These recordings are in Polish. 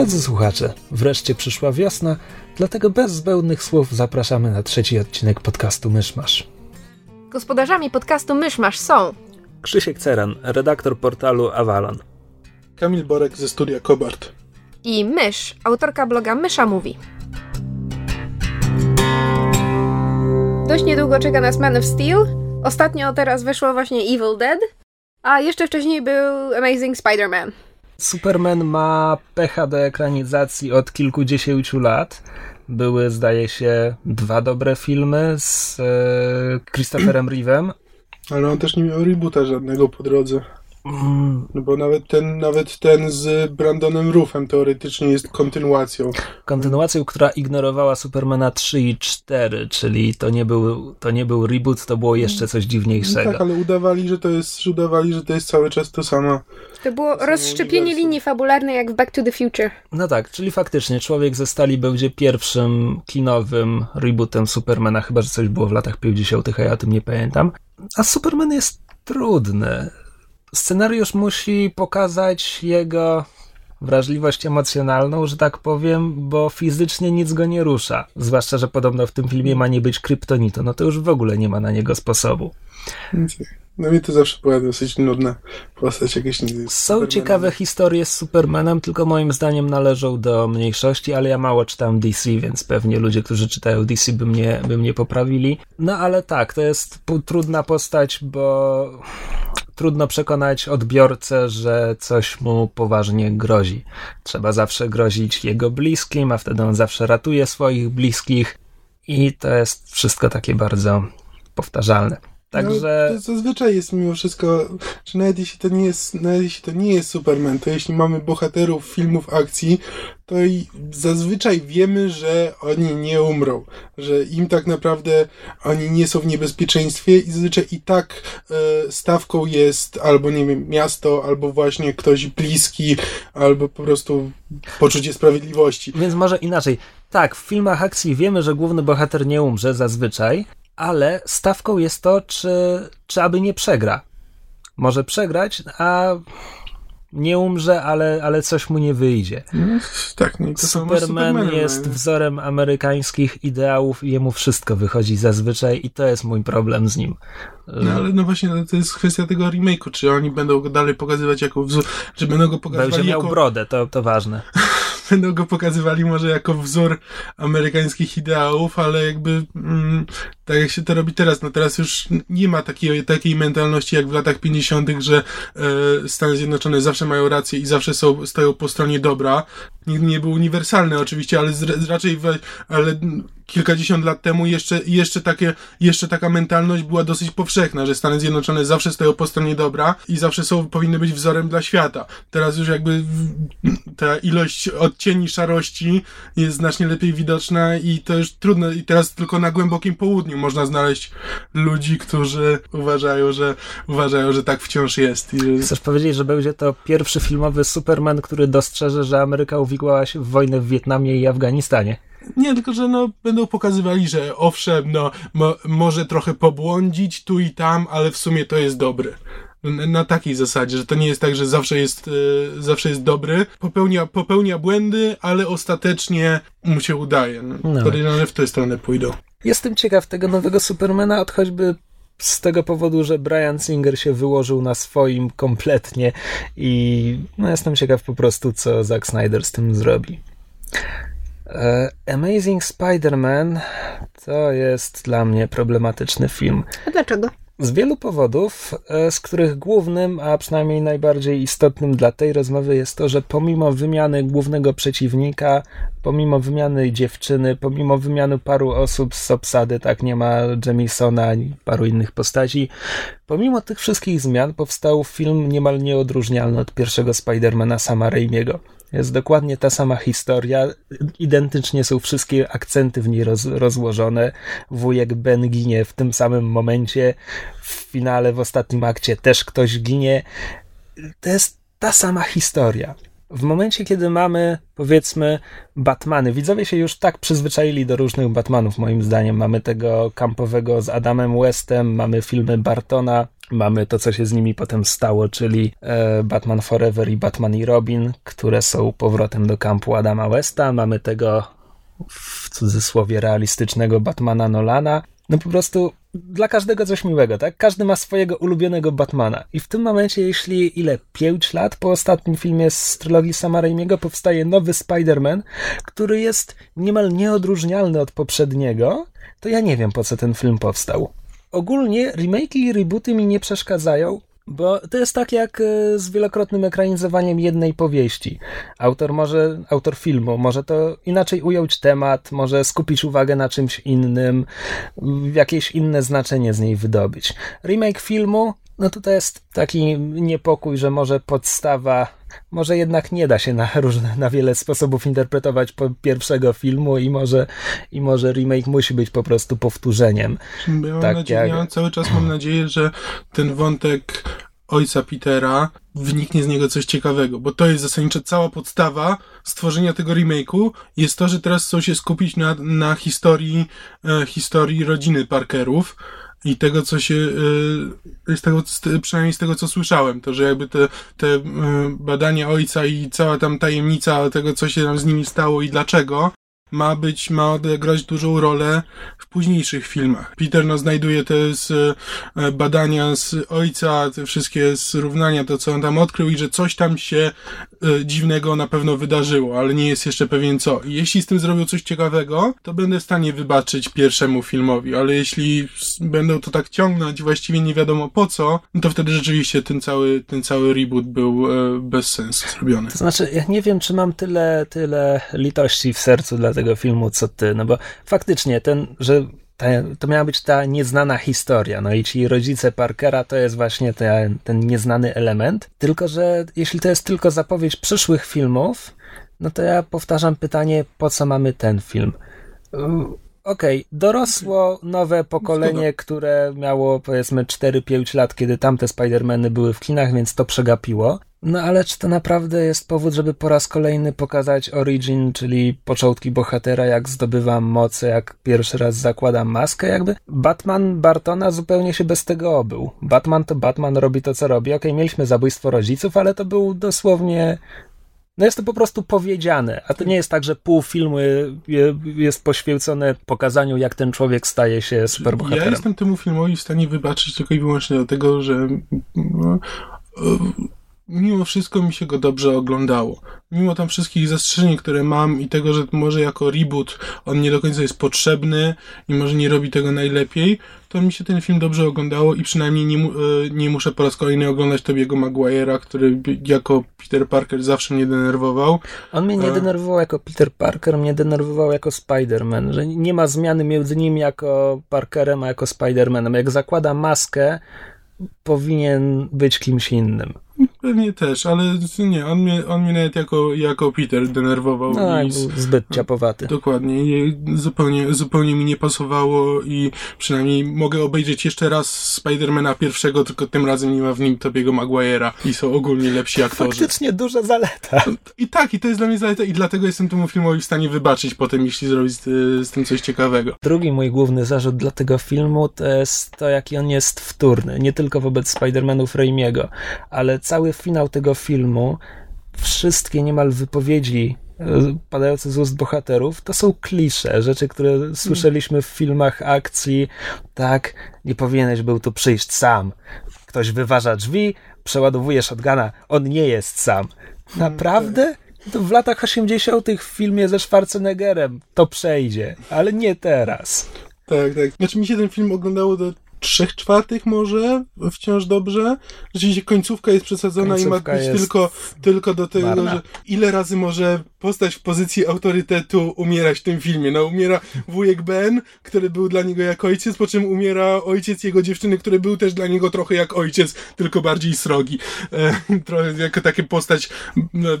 Drodzy słuchacze, wreszcie przyszła wiosna, dlatego bez zbędnych słów zapraszamy na trzeci odcinek podcastu Myszmasz. Gospodarzami podcastu Myszmasz są Krzysiek Ceran, redaktor portalu Avalon. Kamil Borek ze studia Kobart. i Mysz, autorka bloga Mysza Mówi. Dość niedługo czeka nas Man of Steel. Ostatnio teraz wyszło właśnie Evil Dead. A jeszcze wcześniej był Amazing Spider-Man. Superman ma pecha do ekranizacji od kilkudziesięciu lat. Były, zdaje się, dwa dobre filmy z e, Christopherem Reevem. Ale on też nie miał reboota żadnego po drodze. Mm, No bo nawet ten, nawet ten z Brandonem Ruffem teoretycznie jest kontynuacją. kontynuacją, która ignorowała Supermana 3 i 4, czyli to nie był, to nie był reboot, to było jeszcze coś No dziwniejszego. tak, ale udawali, że to jest, udawali, że to jest cały czas to samo. To było Samo rozszczepienie uniwersum. linii fabularnej jak w Back to the Future. No tak, czyli faktycznie Człowiek ze Stali będzie pierwszym kinowym rebootem Supermana, chyba że coś było w latach 50., a ja o tym nie pamiętam. A Superman jest trudny. Scenariusz musi pokazać jego wrażliwość emocjonalną, że tak powiem, bo fizycznie nic go nie rusza. Zwłaszcza, że podobno w tym filmie ma nie być kryptonitu, no to już w ogóle nie ma na niego sposobu. No mnie to zawsze była dosyć nudna postać jakieś. nie- Są Supermana. ciekawe historie z Supermanem, tylko moim zdaniem należą do mniejszości, ale ja mało czytam DC, więc pewnie ludzie, którzy czytają DC by mnie, by mnie poprawili. No ale tak, to jest trudna postać, bo trudno przekonać odbiorcę, że coś mu poważnie grozi. Trzeba zawsze grozić jego bliskim, a wtedy on zawsze ratuje swoich bliskich i to jest wszystko takie bardzo powtarzalne. Także... No, to zazwyczaj jest mimo wszystko, że nawet jeśli to nie jest, nawet jeśli to nie jest Superman, to jeśli mamy bohaterów filmów akcji, to i zazwyczaj wiemy, że oni nie umrą, że im tak naprawdę oni nie są w niebezpieczeństwie i zazwyczaj i tak e, stawką jest albo nie wiem, miasto, albo właśnie ktoś bliski, albo po prostu poczucie sprawiedliwości. Więc może inaczej. Tak, w filmach akcji wiemy, że główny bohater nie umrze zazwyczaj, ale stawką jest to, czy, czy aby nie przegra. Może przegrać, a nie umrze, ale, ale coś mu nie wyjdzie. Tak, no i to z Superman jest no. wzorem amerykańskich ideałów i jemu wszystko wychodzi zazwyczaj i to jest mój problem z nim. No ale no właśnie, no to jest kwestia tego remake'u, czy oni będą go dalej pokazywać jako wzór, czy będą go Będzie pokazywali miał jako, brodę, to, to ważne. będą go pokazywali może jako wzór amerykańskich ideałów, ale jakby mm, tak jak się to robi teraz, no teraz już nie ma takiej, takiej mentalności jak w latach 50., że e, Stany Zjednoczone zawsze mają rację i zawsze są, stoją po stronie dobra. Nigdy nie był uniwersalny oczywiście, ale z, raczej ale kilkadziesiąt lat temu jeszcze, jeszcze, takie, jeszcze taka mentalność była dosyć powszechna, że Stany Zjednoczone zawsze stoją po stronie dobra i zawsze są, powinny być wzorem dla świata. Teraz już jakby ta ilość odcieni szarości jest znacznie lepiej widoczna i to już trudno. I teraz tylko na głębokim południu można znaleźć ludzi, którzy uważają, że uważają, że tak wciąż jest. I że... Chcesz powiedzieć, że będzie to pierwszy filmowy Superman, który dostrzeże, że Ameryka uwikłała się w wojnę w Wietnamie i Afganistanie? Nie, tylko że no, będą pokazywali, że owszem, no, mo, może trochę pobłądzić tu i tam, ale w sumie to jest dobry. Na, takiej zasadzie, że to nie jest tak, że zawsze jest, e, zawsze jest dobry, popełnia, popełnia błędy, ale ostatecznie mu się udaje. No, No. Podejrzewam, że w tę stronę pójdą. Jestem ciekaw tego nowego Supermana, od choćby z tego powodu, że Brian Singer się wyłożył na swoim kompletnie i no, jestem ciekaw po prostu, co Zack Snyder z tym zrobi. E, Amazing Spider-Man to jest dla mnie problematyczny film. A dlaczego? Z wielu powodów, e, z których głównym, a przynajmniej najbardziej istotnym dla tej rozmowy jest to, że pomimo wymiany głównego przeciwnika, pomimo wymiany dziewczyny, pomimo wymiany paru osób z obsady, tak nie ma Jamisona ani paru innych postaci, pomimo tych wszystkich zmian powstał film niemal nieodróżnialny od pierwszego Spidermana sama Raimiego. Jest dokładnie ta sama historia, identycznie są wszystkie akcenty w niej roz, rozłożone. Wujek Ben ginie w tym samym momencie, w finale, w ostatnim akcie też ktoś ginie. To jest ta sama historia. W momencie, kiedy mamy, powiedzmy, Batmany, widzowie się już tak przyzwyczaili do różnych Batmanów, moim zdaniem. Mamy tego kampowego z Adamem Westem, mamy filmy Bartona, Mamy to, co się z nimi potem stało, czyli e, Batman Forever i Batman i Robin, które są powrotem do kampu Adama Westa. Mamy tego w cudzysłowie realistycznego Batmana Nolana. No po prostu dla każdego coś miłego, tak? Każdy ma swojego ulubionego Batmana. I w tym momencie, jeśli ile? 5 lat po ostatnim filmie z trylogii Sama powstaje nowy Spider-Man, który jest niemal nieodróżnialny od poprzedniego, to ja nie wiem, po co ten film powstał. Ogólnie remake i rebooty mi nie przeszkadzają, bo to jest tak jak e, z wielokrotnym ekranizowaniem jednej powieści. Autor może, autor filmu może to inaczej ująć temat, może skupić uwagę na czymś innym, jakieś inne znaczenie z niej wydobyć. Remake filmu, no to jest taki niepokój, że może podstawa może jednak nie da się na, różne, na wiele sposobów interpretować pierwszego filmu i może, i może remake musi być po prostu powtórzeniem. Ja tak nadzieję, jak... ja cały czas mam nadzieję, że ten wątek ojca Petera wyniknie z niego coś ciekawego, bo to jest zasadniczo cała podstawa stworzenia tego remake'u jest to, że teraz chcą się skupić na, na historii, e, historii rodziny Parkerów, i tego, co się, y, z tego, przynajmniej z tego, co słyszałem, to, że jakby te, te y, badania ojca i cała tam tajemnica tego, co się tam z nimi stało i dlaczego, ma być, ma odegrać dużą rolę w późniejszych filmach. Peter no, znajduje te z, e, badania z ojca, te wszystkie zrównania, to co on tam odkrył i że coś tam się dziwnego na pewno wydarzyło, ale nie jest jeszcze pewien co. Jeśli z tym zrobią coś ciekawego, to będę w stanie wybaczyć pierwszemu filmowi, ale jeśli będą to tak ciągnąć właściwie nie wiadomo po co, no to wtedy rzeczywiście ten cały, ten cały reboot był e, bez sensu zrobiony. To znaczy, ja nie wiem, czy mam tyle, tyle litości w sercu dla tego filmu, co ty, no bo faktycznie ten, że to miała być ta nieznana historia, no i ci rodzice Parkera to jest właśnie te, ten nieznany element, tylko że jeśli to jest tylko zapowiedź przyszłych filmów, no to ja powtarzam pytanie, po co mamy ten film? Okej, okay, dorosło nowe pokolenie, które miało powiedzmy 4-5 lat, kiedy tamte Spider-Many były w kinach, więc to przegapiło. No ale czy to naprawdę jest powód, żeby po raz kolejny pokazać origin, czyli początki bohatera, jak zdobywam moce, jak pierwszy raz zakładam maskę, jakby? Batman Bartona zupełnie się bez tego obył. Batman to Batman, robi to, co robi. Okej, okay, mieliśmy zabójstwo rodziców, ale to był dosłownie no jest to po prostu powiedziane, a to nie jest tak, że pół filmu jest poświęcone pokazaniu, jak ten człowiek staje się superbohaterem. Ja jestem temu filmowi w stanie wybaczyć tylko i wyłącznie dlatego, że no, mimo wszystko mi się go dobrze oglądało. Mimo tam wszystkich zastrzeżeń, które mam i tego, że może jako reboot on nie do końca jest potrzebny i może nie robi tego najlepiej, to mi się ten film dobrze oglądało i przynajmniej nie, e, nie muszę po raz kolejny oglądać Tobiego Maguire'a, który jako Peter Parker zawsze mnie denerwował. On mnie nie e, denerwował jako Peter Parker, mnie denerwował jako Spider-Man, że nie ma zmiany między nim jako Parkerem, a jako Spider-Manem. Jak zakłada maskę, powinien być kimś innym. Pewnie też, ale nie, on mnie, on mnie nawet jako, jako Peter denerwował. No, i był zbyt ciapowaty. Dokładnie. I zupełnie, zupełnie mi nie pasowało i przynajmniej mogę obejrzeć jeszcze raz Spidermana pierwszego, tylko tym razem nie ma w nim Tobiego Maguire'a i są ogólnie lepsi aktorzy. Faktycznie duża zaleta. I tak, i to jest dla mnie zaleta i dlatego jestem temu filmowi w stanie wybaczyć potem, jeśli zrobić z, z tym coś ciekawego. Drugi mój główny zarzut dla tego filmu to jest to, jaki on jest wtórny. Nie tylko wobec Spidermanów Raimiego, ale cały finał tego filmu, wszystkie niemal wypowiedzi e, padające z ust bohaterów, to są klisze, rzeczy, które słyszeliśmy w filmach akcji. Tak, nie powinieneś był tu przyjść sam. Ktoś wyważa drzwi, przeładowuje shotguna, on nie jest sam. Naprawdę? To w latach 80. w filmie ze Schwarzeneggerem to przejdzie, ale nie teraz. Tak, tak. Znaczy mi się ten film oglądało do trzech czwartych może wciąż dobrze. Rzeczywiście końcówka jest przesadzona końcówka i ma być tylko, tylko do tego, marna. że ile razy może postać w pozycji autorytetu umierać w tym filmie. No umiera wujek Ben, który był dla niego jak ojciec, po czym umiera ojciec jego dziewczyny, który był też dla niego trochę jak ojciec, tylko bardziej srogi. E, trochę jako taka postać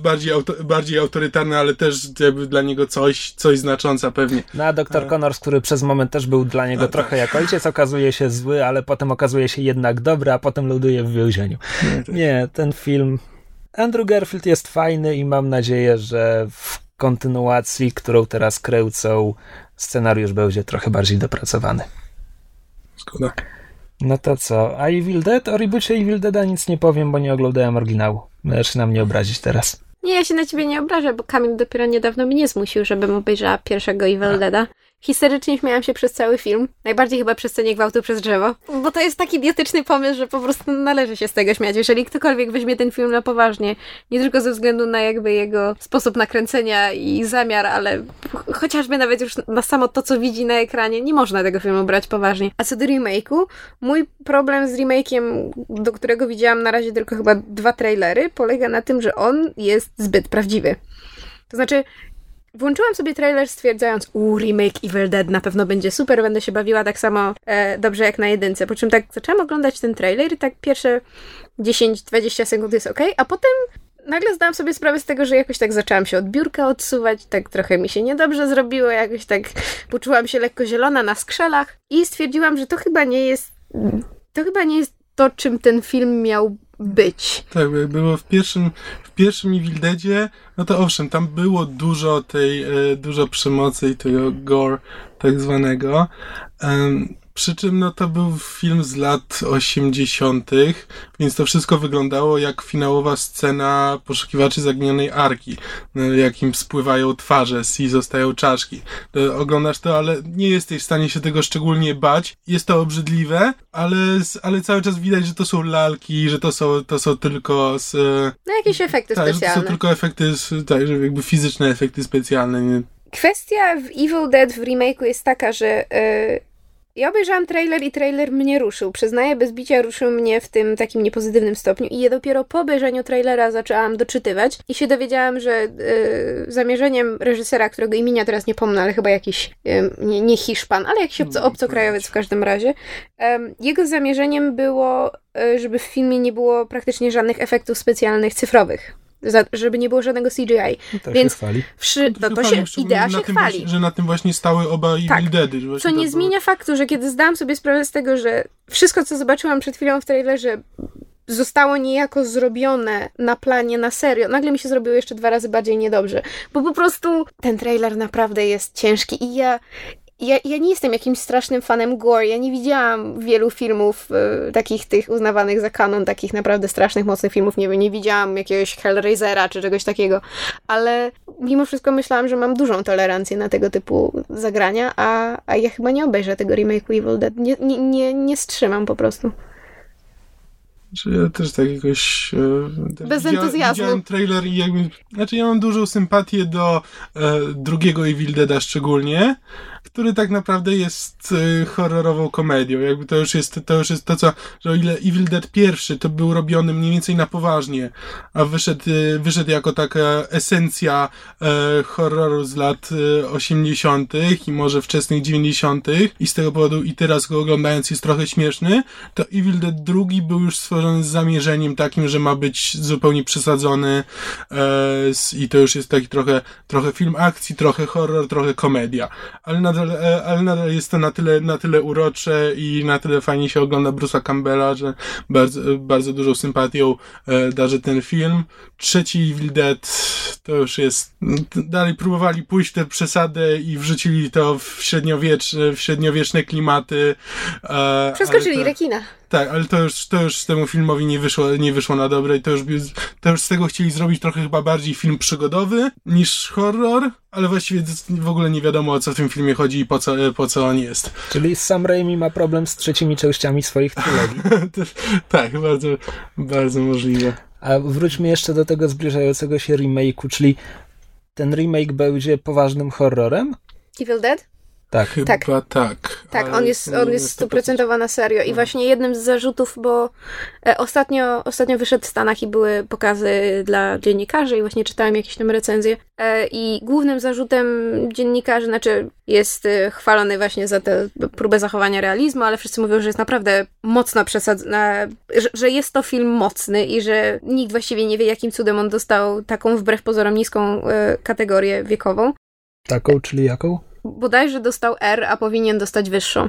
bardziej, auto, bardziej autorytarna, ale też jakby dla niego coś, coś znacząca pewnie. No a doktor e. Connors, który przez moment też był dla niego a, trochę tak. jak ojciec, okazuje się zły, ale potem okazuje się jednak dobry, a potem ląduje w więzieniu. Nie, tak. Nie ten film Andrew Garfield jest fajny i mam nadzieję, że w kontynuacji, którą teraz kręcą, scenariusz będzie trochę bardziej dopracowany. Zgoda. No to co? A Evil Dead? O reboocie Evil Deada nic nie powiem, bo nie oglądałem oryginału. Możesz na mnie obrazić teraz. Nie, ja się na ciebie nie obrażę, bo Kamil dopiero niedawno mnie zmusił, żebym obejrzała pierwszego Evil Deada. Historycznie śmiałam się przez cały film. Najbardziej chyba przez scenie gwałtu przez drzewo. Bo to jest taki idiotyczny pomysł, że po prostu należy się z tego śmiać. Jeżeli ktokolwiek weźmie ten film na poważnie, nie tylko ze względu na jakby jego sposób nakręcenia i zamiar, ale chociażby nawet już na samo to, co widzi na ekranie, nie można tego filmu brać poważnie. A co do remake'u, mój problem z remake'iem, do którego widziałam na razie tylko chyba dwa trailery, polega na tym, że on jest zbyt prawdziwy. To znaczy, Włączyłam sobie trailer stwierdzając, u remake Evil Dead na pewno będzie super, będę się bawiła tak samo e, dobrze jak na jedynce. Po czym tak zaczęłam oglądać ten trailer i tak pierwsze 10-20 sekund jest ok, a potem nagle zdałam sobie sprawę z tego, że jakoś tak zaczęłam się od biurka odsuwać, tak trochę mi się niedobrze zrobiło, jakoś tak poczułam się lekko zielona na skrzelach i stwierdziłam, że to chyba nie jest to chyba nie jest to, czym ten film miał być. Tak, było w pierwszym, w pierwszym Evil Deadzie, no to owszem, tam było dużo tej, e, dużo przemocy i tego gore tak zwanego. Przy czym no to był film z lat 80., więc to wszystko wyglądało jak finałowa scena poszukiwaczy zaginionej arki, no, jakim spływają twarze i zostają czaszki. To oglądasz to, ale nie jesteś w stanie się tego szczególnie bać. Jest to obrzydliwe, ale, ale cały czas widać, że to są lalki, że to są, to są tylko z, No jakieś efekty tak, specjalne. to są tylko efekty, tak, że jakby fizyczne efekty specjalne. Nie? Kwestia w Evil Dead w remake'u jest taka, że yy, ja obejrzałam trailer i trailer mnie ruszył. Przyznaję, bez bicia ruszył mnie w tym takim niepozytywnym stopniu i ja dopiero po obejrzeniu trailera zaczęłam doczytywać i się dowiedziałam, że yy, zamierzeniem reżysera, którego imienia teraz nie pomnę, ale chyba jakiś, yy, nie, nie Hiszpan, ale jakiś obco, obcokrajowiec w każdym razie, yy, jego zamierzeniem było, y, żeby w filmie nie było praktycznie żadnych efektów specjalnych cyfrowych za, żeby nie było żadnego CGI. To Więc się chwali. Wszy, to, to się, idea się chwali. Właśnie, że na tym właśnie stały oba Tak. Evil Deady. że właśnie Co to nie było- zmienia faktu, że kiedy zdałam sobie sprawę z tego, że wszystko, co zobaczyłam przed chwilą w trailerze, zostało niejako zrobione na planie, na serio, nagle mi się zrobiło jeszcze dwa razy bardziej niedobrze. Bo po prostu ten trailer naprawdę jest ciężki i ja. Ja, ja nie jestem jakimś strasznym fanem gore. Ja nie widziałam wielu filmów e, takich tych uznawanych za kanon, takich naprawdę strasznych, mocnych filmów. Nie wiem, nie widziałam jakiegoś Hellraisera czy czegoś takiego. Ale mimo wszystko myślałam, że mam dużą tolerancję na tego typu zagrania, a, a ja chyba nie obejrzę tego remake'u Evil Dead. Nie, nie, nie, nie strzymam po prostu. Że ja też tak jakoś... E, Bez entuzjazmu. Widziałem trailer i jakby... Znaczy ja mam dużą sympatię do e, drugiego Evil Deada szczególnie, który tak naprawdę jest e, horrorową komedią. Jakby to już jest to, już jest to co... Że o ile Evil Dead pierwszy to był robiony mniej więcej na poważnie, a wyszedł, e, wyszedł jako taka esencja e, horroru z lat e, 80. i może wczesnych 90. i z tego powodu i teraz go oglądając jest trochę śmieszny, to Evil Dead drugi był już stworzony z zamierzeniem takim, że ma być zupełnie przesadzony i to już jest taki trochę, trochę film akcji, trochę horror, trochę komedia. Ale nadal, ale nadal jest to na tyle, na tyle urocze i na tyle fajnie się ogląda Bruce'a Campbella, że bardzo, bardzo dużą sympatią e, darzy ten film. Trzeci Evil Dead to już jest, dalej próbowali pójść tę przesadę i wrzucili to w średniowieczne, w średniowieczne klimaty. e, Przeskoczyli to- rekina. Tak, ale to już, to już temu filmowi nie wyszło, nie wyszło na dobre i to już, to już z tego chcieli zrobić trochę chyba bardziej film przygodowy niż horror, ale właściwie w ogóle nie wiadomo o co w tym filmie chodzi i po co, po co on jest. Czyli Sam Raimi ma problem z trzecimi częściami swoich trylogii. tak, bardzo, bardzo możliwe. A wróćmy jeszcze do tego zbliżającego się remake'u, czyli ten remake będzie poważnym horrorem? Evil Dead? Tak. Chyba Tak. tak. tak on jest, on jest 100%. stuprocentowa na serio. I właśnie jednym z zarzutów, bo e, ostatnio, ostatnio wyszedł w Stanach i były pokazy dla dziennikarzy i właśnie czytałem jakieś tam recenzje. E, I głównym zarzutem dziennikarzy, znaczy jest e, chwalony właśnie za tę próbę zachowania realizmu, ale wszyscy mówią, że jest naprawdę mocno przesadzona, że, że jest to film mocny i że nikt właściwie nie wie, jakim cudem on dostał taką wbrew pozorom niską kategorię wiekową Taką, czyli jaką? Bodajże dostał R, a powinien dostać wyższą.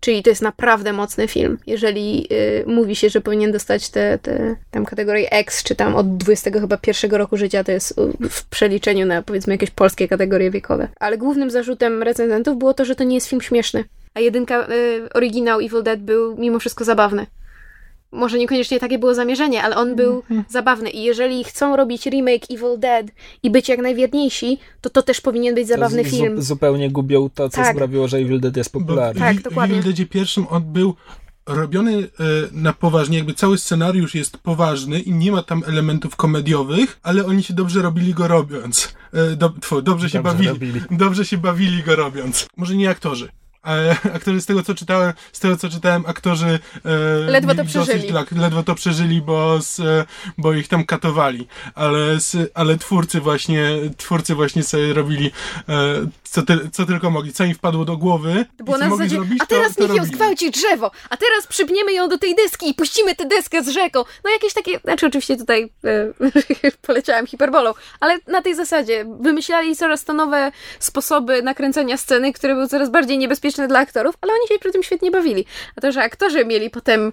Czyli to jest naprawdę mocny film. Jeżeli y, mówi się, że powinien dostać te, te tam kategorię X, czy tam od 20 chyba pierwszego roku życia, to jest y, w przeliczeniu na powiedzmy jakieś polskie kategorie wiekowe. Ale głównym zarzutem recenzentów było to, że to nie jest film śmieszny. a jedynka, y, oryginał Evil Dead był mimo wszystko zabawny. Może niekoniecznie takie było zamierzenie, ale on był Mhm. zabawny. I jeżeli chcą robić remake Evil Dead i być jak najwierniejsi, to to też powinien być zabawny to film. zupełnie gubią to, co Tak. sprawiło, że Evil Dead jest Bo popularny. Tak, w, dokładnie. W Evil Deadzie pierwszym on był robiony e, na poważnie, jakby cały scenariusz jest poważny i nie ma tam elementów komediowych, ale oni się dobrze robili go robiąc. E, do, tfu, dobrze się Dobrze bawili. robili. Dobrze się bawili go robiąc. Może nie aktorzy. Aktorzy z tego co czytałem, z tego co czytałem, aktorzy e, Ledwo to dosyć przeżyli. Tak, ledwo to przeżyli, bo, z, e, bo ich tam katowali. Ale, z, ale twórcy właśnie, twórcy właśnie sobie robili e, co, ty, co tylko mogli. Co im wpadło do głowy. Było na zasadzie, zrobić, a teraz to, to niech ją zgwałci drzewo, a teraz przypniemy ją do tej deski i puścimy tę deskę z rzeką. No jakieś takie, znaczy oczywiście tutaj e, poleciałam hiperbolą, ale na tej zasadzie wymyślali coraz to nowe sposoby nakręcania sceny, które były coraz bardziej niebezpieczne dla aktorów, ale oni się przy tym świetnie bawili. A to, że aktorzy mieli potem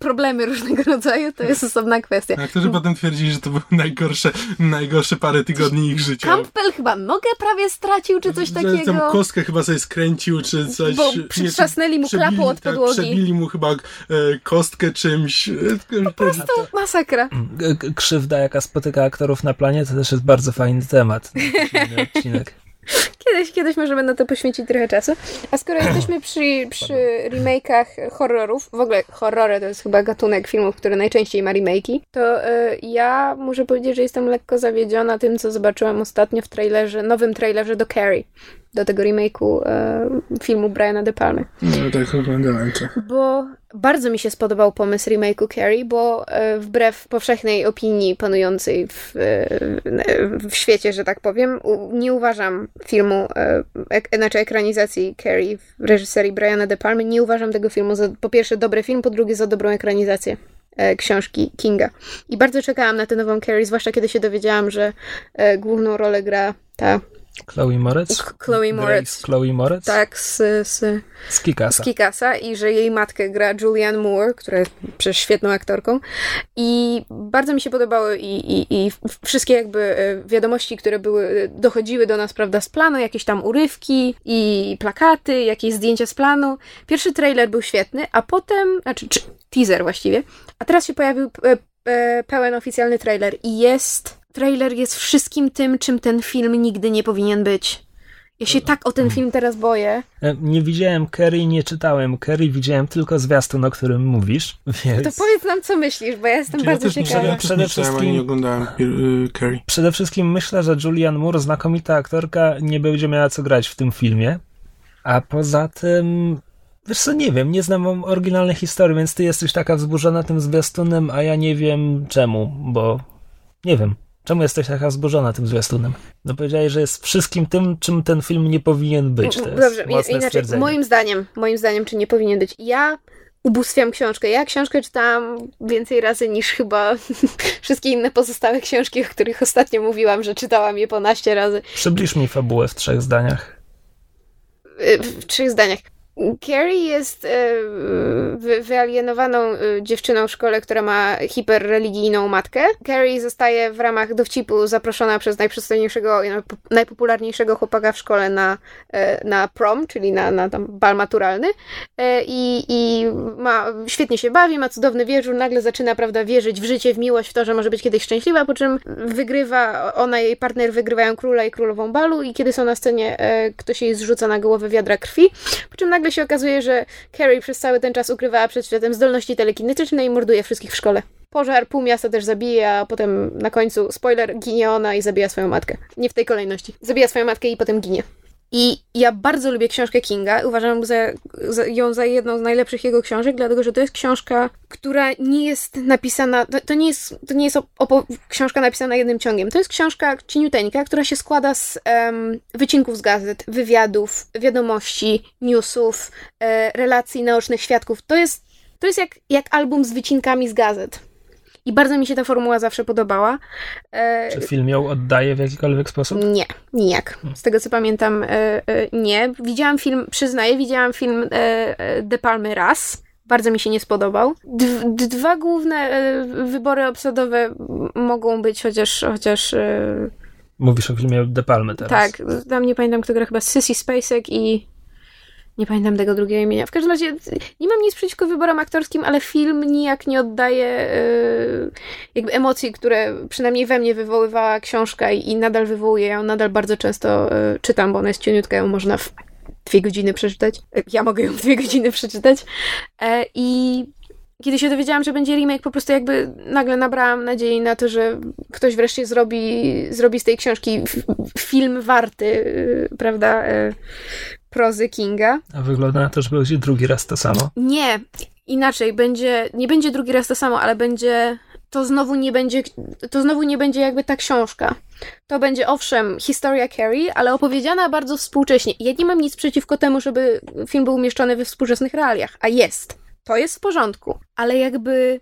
problemy różnego rodzaju, to jest osobna kwestia. A Aktorzy potem twierdzili, że to były najgorsze, najgorsze parę tygodni ich życia. Campbell chyba nogę prawie stracił, czy coś takiego. Tam kostkę chyba sobie skręcił, czy coś. Bo przytrzasnęli mu klapą od tak, podłogi. Przebili mu chyba e, kostkę czymś. E, Po prostu masakra. K- k- Krzywda, jaka spotyka aktorów na planie, to też jest bardzo fajny temat. odcinek. Kiedyś, kiedyś możemy na to poświęcić trochę czasu. A skoro jesteśmy przy, przy remake'ach horrorów, w ogóle horrory to jest chyba gatunek filmów, który najczęściej ma remake'i, to y, ja muszę powiedzieć, że jestem lekko zawiedziona tym, co zobaczyłam ostatnio w trailerze, nowym trailerze do Carrie, do tego remake'u y, filmu Briana De Palmy. No tak, oglądałem to. Bo bardzo mi się spodobał pomysł remake'u Carrie, bo e, wbrew powszechnej opinii panującej w, e, w świecie, że tak powiem, u, nie uważam filmu, e, ek, znaczy ekranizacji Carrie w reżyserii Briana De Palmy, nie uważam tego filmu za po pierwsze dobry film, po drugie za dobrą ekranizację e, książki Kinga. I bardzo czekałam na tę nową Carrie, zwłaszcza kiedy się dowiedziałam, że e, główną rolę gra ta Chloe Moretz? Chloe Moretz. Chloe Moretz? tak z, z Z Kikasa. z Kikasa i że jej matkę gra Julianne Moore, która jest przecież świetną aktorką. I bardzo mi się podobały i, i, i wszystkie jakby e, wiadomości, które były, dochodziły do nas, prawda, z planu, jakieś tam urywki i plakaty, jakieś zdjęcia z planu. Pierwszy trailer był świetny, a potem, znaczy czy, teaser właściwie, a teraz się pojawił e, e, pełen oficjalny trailer i jest, trailer jest wszystkim tym, czym ten film nigdy nie powinien być. Ja się tak o ten film teraz boję. E, Nie widziałem Kerry, nie czytałem Kerry, widziałem tylko zwiastun, o którym mówisz, więc... To powiedz nam, co myślisz, bo ja jestem Czy ja bardzo nie, ciekawa. ja Przede wszystkim- nie oglądałem y, Carrie. Przede wszystkim myślę, że Julianne Moore, znakomita aktorka, nie będzie miała co grać w tym filmie. A poza tym, wiesz co, nie wiem, nie znam oryginalnej historii, więc ty jesteś taka wzburzona tym zwiastunem, a ja nie wiem czemu, bo nie wiem. Czemu jesteś taka wzburzona tym zwiastunem? No powiedziałeś, że jest wszystkim tym, czym ten film nie powinien być. To Dobrze, inaczej, moim zdaniem, moim zdaniem, czy nie powinien być. Ja ubóstwiam książkę. Ja książkę czytałam więcej razy niż chyba wszystkie inne pozostałe książki, o których ostatnio mówiłam, że czytałam je po naście razy. Przybliż mi fabułę w trzech zdaniach. Y, w trzech zdaniach. Carrie jest e, wy- wyalienowaną e, dziewczyną w szkole, która ma hiperreligijną matkę. Carrie zostaje w ramach dowcipu zaproszona przez najprzystojniejszego najpopularniejszego chłopaka w szkole na, e, na prom, czyli na, na tam bal maturalny. I, I ma, świetnie się bawi, ma cudowny wieczór, nagle zaczyna, prawda, wierzyć w życie, w miłość, w to, że może być kiedyś szczęśliwa, po czym wygrywa, ona i jej partner wygrywają króla i królową balu i kiedy są na scenie, ktoś jej zrzuca na głowę wiadra krwi, po czym nagle się okazuje, że Carrie przez cały ten czas ukrywała przed światem zdolności telekinetyczne i morduje wszystkich w szkole. Pożar, pół miasta też zabije, a potem na końcu, spoiler, ginie ona i zabija swoją matkę. Nie w tej kolejności. Zabija swoją matkę i potem ginie. I ja bardzo lubię książkę Kinga. Uważam za, za, ją za jedną z najlepszych jego książek, dlatego że to jest książka, która nie jest napisana. To, to nie jest, to nie jest książka napisana jednym ciągiem. To jest książka cieniuteńka, która się składa z em, wycinków z gazet, wywiadów, wiadomości, newsów, e, relacji naocznych świadków. To jest, to jest jak, jak album z wycinkami z gazet. I bardzo mi się ta formuła zawsze podobała. E, Czy film ją oddaje w jakikolwiek sposób? nie, nijak. Z tego co pamiętam, e, e, nie. Widziałam film, przyznaję, widziałam film De Palmy raz. Bardzo mi się nie spodobał. Dwa główne wybory obsadowe mogą być, chociaż. chociaż Mówisz o filmie De Palmy teraz. tak, tam nie pamiętam, kto gra chyba Sissy Spacek i. Nie pamiętam tego drugiego imienia. W każdym razie nie mam nic przeciwko wyborom aktorskim, ale film nijak nie oddaje yy, jakby emocji, które przynajmniej we mnie wywoływała książka i, nadal wywołuje. Ja ją nadal bardzo często yy, czytam, bo ona jest cieniutka, ją można w dwie godziny przeczytać. Ja mogę ją dwie godziny przeczytać. E, I kiedy się dowiedziałam, że będzie remake, po prostu jakby nagle nabrałam nadziei na to, że ktoś wreszcie zrobi, zrobi z tej książki film warty, y, prawda, y, prozy Kinga. A wygląda na to, że będzie drugi raz to samo. Nie, inaczej, będzie, nie będzie drugi raz to samo, ale będzie, to znowu nie będzie, to znowu nie będzie jakby ta książka. To będzie owszem historia Carrie, ale opowiedziana bardzo współcześnie. Ja nie mam nic przeciwko temu, żeby film był umieszczony we współczesnych realiach, a jest to jest w porządku, ale jakby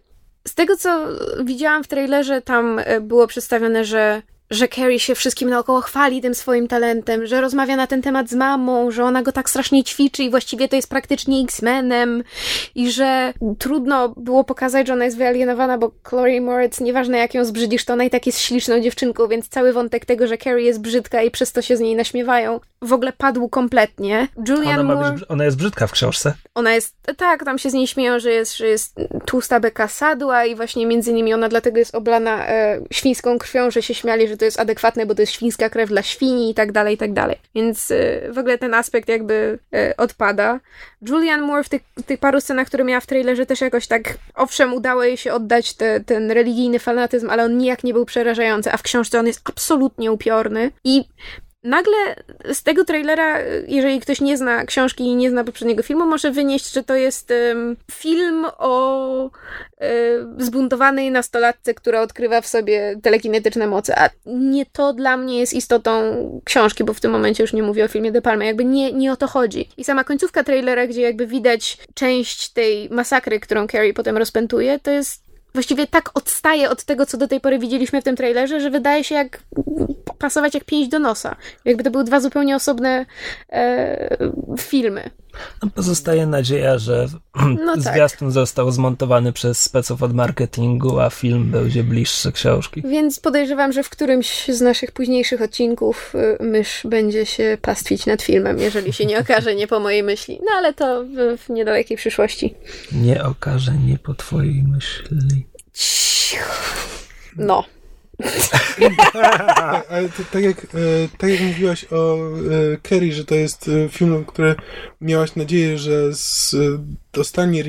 z tego, co widziałam w trailerze, tam e, było przedstawione, że że Carrie się wszystkim naokoło chwali tym swoim talentem, że rozmawia na ten temat z mamą, że ona go tak strasznie ćwiczy i właściwie to jest praktycznie X-Menem i że trudno było pokazać, że ona jest wyalienowana, bo Chloe Moritz, nieważne jak ją zbrzydzisz, to ona i tak jest śliczną dziewczynką, więc cały wątek tego, że Carrie jest brzydka i przez to się z niej naśmiewają, w ogóle padł kompletnie. Julian ona, Moore, być, ona jest brzydka w książce. Ona jest, tak, tam się z niej śmieją, że jest, że jest tłusta beka sadła i właśnie między nimi ona dlatego jest oblana e, świńską krwią, że się śmiali, że to jest adekwatne, bo to jest świńska krew dla świni i tak dalej, i tak dalej. Więc e, w ogóle ten aspekt jakby e, odpada. Julian Moore w tych, tych paru scenach, które miała w trailerze też jakoś tak, owszem, udało jej się oddać te, ten religijny fanatyzm, ale on nijak nie był przerażający, a w książce on jest absolutnie upiorny i nagle z tego trailera, jeżeli ktoś nie zna książki i nie zna poprzedniego filmu, może wynieść, że to jest film o zbuntowanej nastolatce, która odkrywa w sobie telekinetyczne moce. A nie to dla mnie jest istotą książki, bo w tym momencie już nie mówię o filmie De Palma. Jakby nie, nie o to chodzi. I sama końcówka trailera, gdzie jakby widać część tej masakry, którą Carrie potem rozpętuje, to jest właściwie tak odstaje od tego, co do tej pory widzieliśmy w tym trailerze, że wydaje się jak pasować jak pięść do nosa. Jakby to były dwa zupełnie osobne e, filmy. No, pozostaje nadzieja, że no tak. zwiastun został zmontowany przez speców od marketingu, a film będzie bliższy książki. Więc podejrzewam, że w którymś z naszych późniejszych odcinków y, mysz będzie się pastwić nad filmem, jeżeli się nie okaże nie po mojej myśli. No ale to w, w niedalekiej przyszłości. Nie okaże nie po twojej myśli. No. Ale tak, jak, e, tak jak mówiłaś o e, Kerry, że to jest e, film, który miałaś nadzieję, że z, dostanie,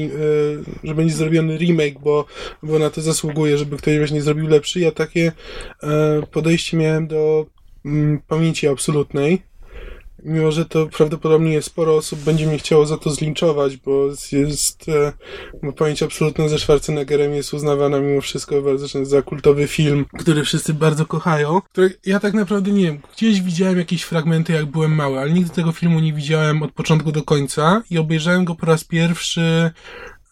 że będzie zrobiony remake, bo, bo na to zasługuje, żeby ktoś właśnie zrobił lepszy. Ja takie podejście miałem do mm, pamięci absolutnej mimo że to prawdopodobnie sporo osób będzie mnie chciało za to zlinczować, bo jest, e, bo pamięć absolutna ze Schwarzeneggerem jest uznawana mimo wszystko bardzo za kultowy film, który wszyscy bardzo kochają, który ja tak naprawdę nie wiem, gdzieś widziałem jakieś fragmenty jak byłem mały, ale nigdy tego filmu nie widziałem od początku do końca i obejrzałem go po raz pierwszy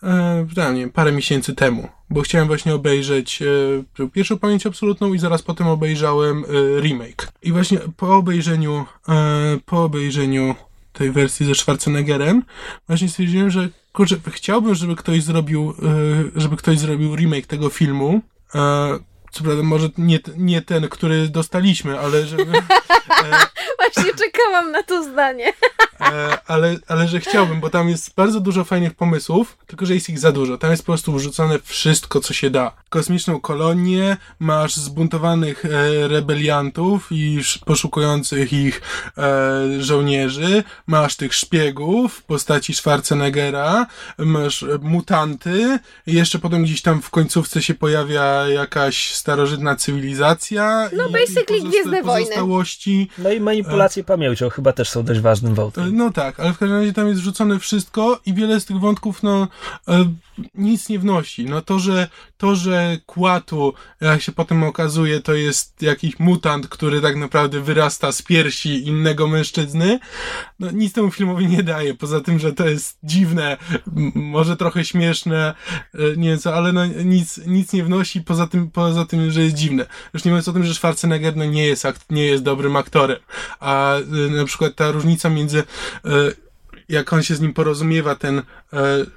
e, nie parę miesięcy temu, bo chciałem właśnie obejrzeć e, pierwszą pamięć absolutną i zaraz potem obejrzałem e, remake. I właśnie po obejrzeniu, e, po obejrzeniu tej wersji ze Schwarzeneggerem, właśnie stwierdziłem, że kurczę, chciałbym, żeby ktoś zrobił, e, żeby ktoś zrobił remake tego filmu, e, co prawda może nie, nie ten, który dostaliśmy, ale żeby... E, Właśnie czekałam na to zdanie. E, ale, ale że chciałbym, bo tam jest bardzo dużo fajnych pomysłów, tylko że jest ich za dużo. Tam jest po prostu wrzucone wszystko, co się da. Kosmiczną kolonię, masz zbuntowanych e, rebeliantów i poszukujących ich e, żołnierzy, masz tych szpiegów w postaci Schwarzeneggera, masz mutanty, i jeszcze potem gdzieś tam w końcówce się pojawia jakaś starożytna cywilizacja. No, i, basically i Gwiezdne Wojny. No i manipulacje pamięcią chyba też są dość ważnym wątkiem. No tak, ale w każdym razie tam jest rzucone wszystko i wiele z tych wątków, no, e, nic nie wnosi. No to, że, to, że Kłatu, jak się potem okazuje, to jest jakiś mutant, który tak naprawdę wyrasta z piersi innego mężczyzny, no nic temu filmowi nie daje. Poza tym, że to jest dziwne, może trochę śmieszne, e, nie wiem co, ale no nic, nic nie wnosi poza tym, poza tym, że jest dziwne. Już nie mówiąc o tym, że Schwarzenegger no nie jest, nie jest dobrym aktorem. A e, na przykład ta różnica między e, jak on się z nim porozumiewa, ten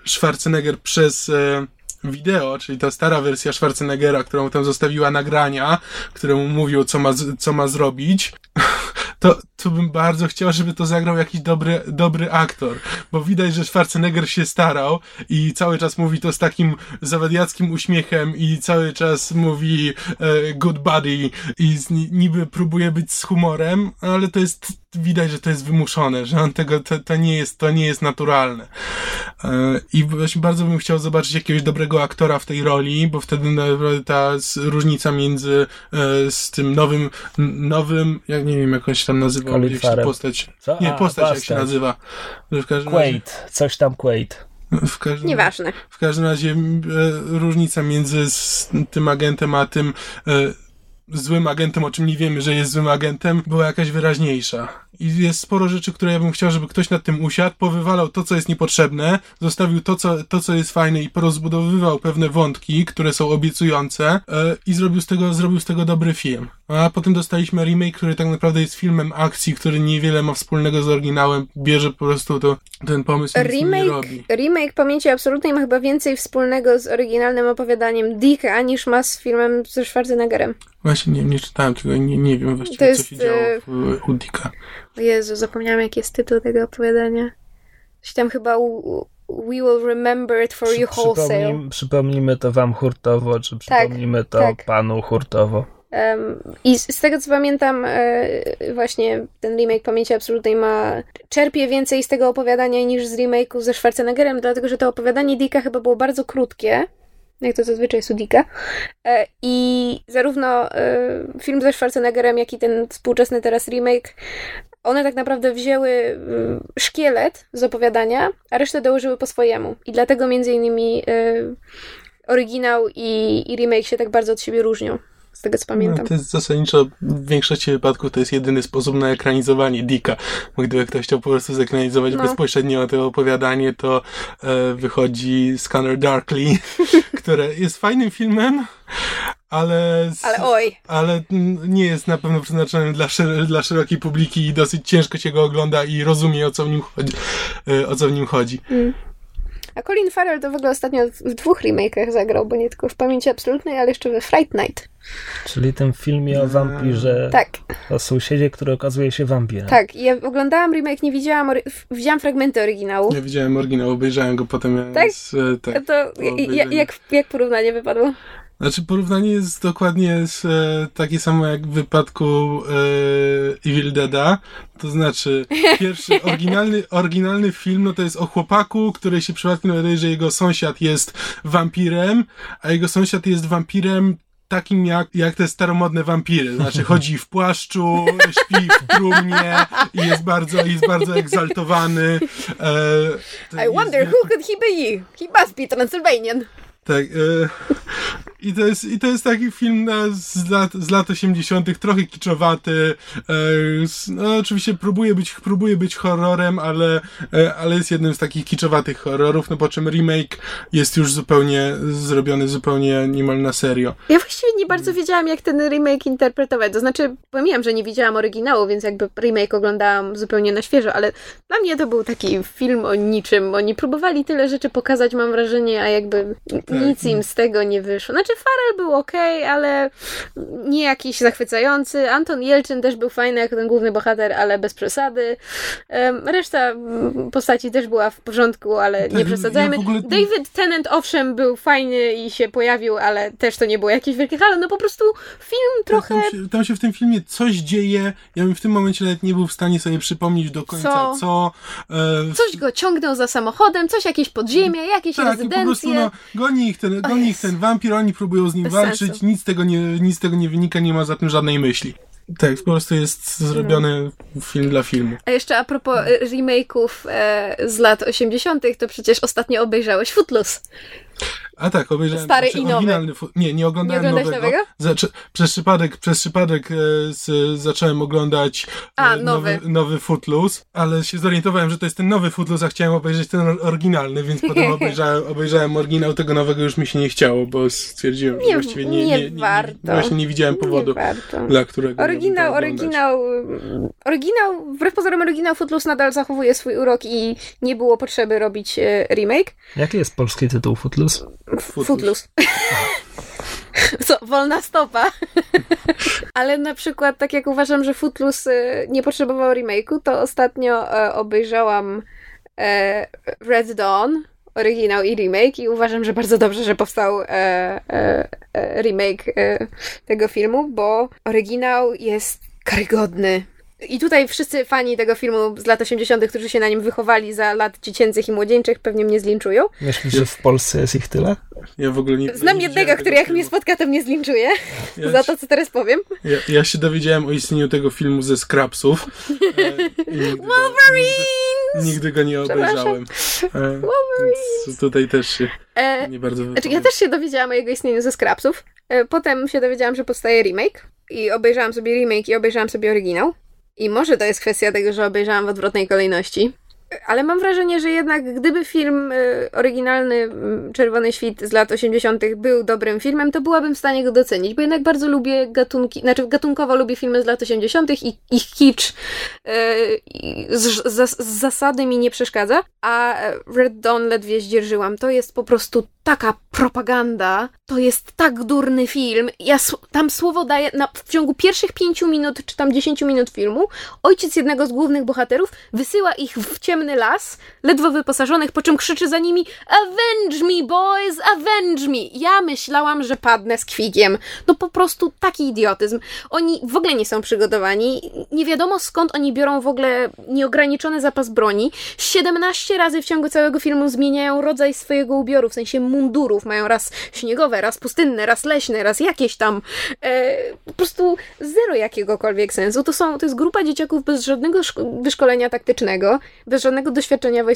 Schwarzenegger przez wideo, czyli ta stara wersja Schwarzeneggera, którą tam zostawiła nagrania, któremu mówił, co ma, co ma zrobić. to, to bym bardzo chciał, żeby to zagrał jakiś dobry, dobry aktor, bo widać, że Schwarzenegger się starał i cały czas mówi to z takim zawadiackim uśmiechem i cały czas mówi e, good buddy i z, niby próbuje być z humorem, ale to jest widać, że to jest wymuszone, że on tego, to, to nie jest, to nie jest naturalne. E, I właśnie bardzo bym chciał zobaczyć jakiegoś dobrego aktora w tej roli, bo wtedy ta różnica między e, z tym nowym, nowym, jak nie wiem, jak on się tam nazywa, jak się postać. Co? Nie, postać A, jak się nazywa. Każdym Quaid, coś tam Quaid. W każdym, Nieważne. W każdym razie e, różnica między tym agentem a tym złym agentem, o czym nie wiemy, że jest złym agentem, była jakaś wyraźniejsza. I jest sporo rzeczy, które ja bym chciał, żeby ktoś nad tym usiadł, powywalał to, co jest niepotrzebne, zostawił to, co, to, co jest fajne i porozbudowywał pewne wątki, które są obiecujące yy, i zrobił z, tego, zrobił z tego dobry film. A potem dostaliśmy remake, który tak naprawdę jest filmem akcji, który niewiele ma wspólnego z oryginałem, bierze po prostu to, ten pomysł remake, nie robi. Remake Pamięci Absolutnej ma chyba więcej wspólnego z oryginalnym opowiadaniem Dicka, niż ma z filmem ze Schwarzeneggerem. Właśnie nie, nie czytałem tego, nie, nie wiem właściwie, jest, co się działo w, w, u Dicka. O Jezu, zapomniałam jaki jest tytuł tego opowiadania. Coś tam chyba u, We will remember it for Przy, you wholesale. Przypomnij, przypomnimy to wam hurtowo, czy tak, przypomnimy tak, to tak. panu hurtowo. I z, tego co pamiętam, e, właśnie ten remake Pamięci Absolutnej ma czerpie więcej z tego opowiadania niż z remake'u ze Schwarzeneggerem, dlatego że to opowiadanie Dicka chyba było bardzo krótkie jak to zazwyczaj Sudika. E, I zarówno e, film ze Schwarzeneggerem, jak i ten współczesny teraz remake, one tak naprawdę wzięły e, szkielet z opowiadania, a resztę dołożyły po swojemu. I dlatego między innymi oryginał i, i remake się tak bardzo od siebie różnią z tego co pamiętam. No, to jest zasadniczo w większości wypadków to jest jedyny sposób na ekranizowanie Dicka. Bo gdyby ktoś chciał po prostu zekranizować no. bezpośrednio to opowiadanie, to e, wychodzi Scanner Darkly, które jest fajnym filmem, ale, ale oj. Ale nie jest na pewno przeznaczonym dla, szer dla szerokiej publiki i dosyć ciężko się go ogląda i rozumie o co w nim chodzi. E, o co w nim chodzi. Mm. A Colin Farrell to w ogóle ostatnio w dwóch remake'ach zagrał, bo nie tylko w Pamięci Absolutnej, ale jeszcze we Fright Night. Czyli tym filmie o wampirze. Tak. O sąsiedzie, który okazuje się wampirem. Tak, ja oglądałam remake, nie widziałam, widziałam fragmenty oryginału. Ja widziałem oryginał, obejrzałem go potem. Tak? Z, e, tak to jak, jak porównanie wypadło? Znaczy porównanie jest dokładnie z, e, takie samo jak w wypadku e, Evil Deada. To znaczy pierwszy oryginalny, oryginalny film no to jest o chłopaku, który się przypadkiem dowiaduje, że jego sąsiad jest wampirem, a jego sąsiad jest wampirem takim jak, jak te staromodne wampiry. Znaczy chodzi w płaszczu, śpi w trumnie i jest bardzo, jest bardzo egzaltowany. E, I wonder jest, who could he be? He must be Transylvanian. Tak. E, i, to jest, I to jest taki film na, z, lat, z lat 80., trochę kiczowaty. E, no, oczywiście próbuje być, próbuje być horrorem, ale, e, ale jest jednym z takich kiczowatych horrorów, no po czym remake jest już zupełnie zrobiony zupełnie niemal na serio. Ja właściwie nie bardzo wiedziałam, jak ten remake interpretować. To znaczy, pomijam, że nie widziałam oryginału, więc jakby remake oglądałam zupełnie na świeżo, ale dla mnie to był taki film o niczym. Oni próbowali tyle rzeczy pokazać, mam wrażenie, a jakby tak. nic im z tego nie wyszło. Znaczy, Farel był ok, ale nie jakiś zachwycający. Anton Jelczyn też był fajny jako ten główny bohater, ale bez przesady. Reszta postaci też była w porządku, ale nie przesadzajmy. Ja ogóle... David Tennant owszem był fajny i się pojawił, ale też to nie było jakieś wielkie halo. No po prostu film trochę... Tam się, tam się, w tym filmie coś dzieje. Ja bym w tym momencie nawet nie był w stanie sobie przypomnieć do końca co. co e... Coś go ciągnął za samochodem, coś jakieś podziemie, jakieś tak, rezydencje. po prostu, no, goni ich ten, goni ich ten wampir, oni próbują z nim Bez walczyć, nic z, tego nie, nic tego nie wynika, nie ma za tym żadnej myśli. Tak, po prostu jest zrobiony no. film dla filmu. A jeszcze a propos e, remake'ów e, z lat 80., to przecież ostatnio obejrzałeś Footloose. A tak, obejrzałem Stary znaczy, i nowy. Nie, nie oglądałem nie nowego. nowego? Zaczy, przez przypadek, przez przypadek e, z, zacząłem oglądać a, e, nowy. nowy, nowy Footloose, ale się zorientowałem, że to jest ten nowy Footloose, a chciałem obejrzeć ten oryginalny, więc potem obejrzałem, obejrzałem oryginał, tego nowego już mi się nie chciało, bo stwierdziłem, nie, że właściwie nie, nie, nie, nie, warto. nie, właśnie nie widziałem powodu, nie dla którego Oryginał, oryginał, oryginał, wbrew pozorom oryginał Footloose nadal zachowuje swój urok i nie było potrzeby robić e, remake. Jaki jest polski tytuł Footloose? Footloose. Co, wolna stopa. Ale na przykład, tak jak uważam, że Footloose y, nie potrzebował remake'u, to ostatnio e, obejrzałam e, Red Dawn, oryginał i remake i uważam, że bardzo dobrze, że powstał e, e, e remake e, tego filmu, bo oryginał jest karygodny, i tutaj wszyscy fani tego filmu z lat 80., którzy się na nim wychowali za lat dziecięcych i młodzieńczych, pewnie mnie zlinczują. Myślisz, że w Polsce jest ich tyle? Ja w ogóle nie Znam jednego, który jak filmu. mnie spotka, to mnie zlinczuje ja za to, co teraz powiem. Ja, ja, się dowiedziałem o istnieniu tego filmu ze Scrapsów. E, Wolverine! Nigdy, nigdy, go nie obejrzałem. E, tutaj też się e, nie bardzo Znaczy, ja też się dowiedziałam o jego istnieniu ze Scrapsów. E, potem się dowiedziałam, że powstaje remake. I obejrzałam sobie remake i obejrzałam sobie oryginał. I może to jest kwestia tego, że obejrzałam w odwrotnej kolejności. Ale mam wrażenie, że jednak gdyby film y, oryginalny y, Czerwony Świt z lat 80. był dobrym filmem, to byłabym w stanie go docenić, bo jednak bardzo lubię gatunki, znaczy gatunkowo lubię filmy z lat 80. i ich kicz y, z, z, z, zasady mi nie przeszkadza, a Red Dawn ledwie zdzierżyłam. To jest po prostu taka propaganda, to jest tak durny film. Ja tam słowo daję, na, w ciągu pierwszych pięciu minut, czy tam dziesięciu minut filmu, ojciec jednego z głównych bohaterów wysyła ich w ciemny las, ledwo wyposażonych, po czym krzyczy za nimi Avenge me, boys, avenge me! Ja myślałam, że padnę z kwigiem. No po prostu taki idiotyzm. Oni w ogóle nie są przygotowani. Nie wiadomo skąd oni biorą w ogóle nieograniczony zapas broni. 17 razy w ciągu całego filmu zmieniają rodzaj swojego ubioru, w sensie mundurów. Mają raz śniegowe, raz pustynne, raz leśne, raz jakieś tam. E, po prostu zero jakiegokolwiek sensu. To, są, to jest grupa dzieciaków bez żadnego wyszkolenia taktycznego, bez żadnego doświadczenia wojskowego.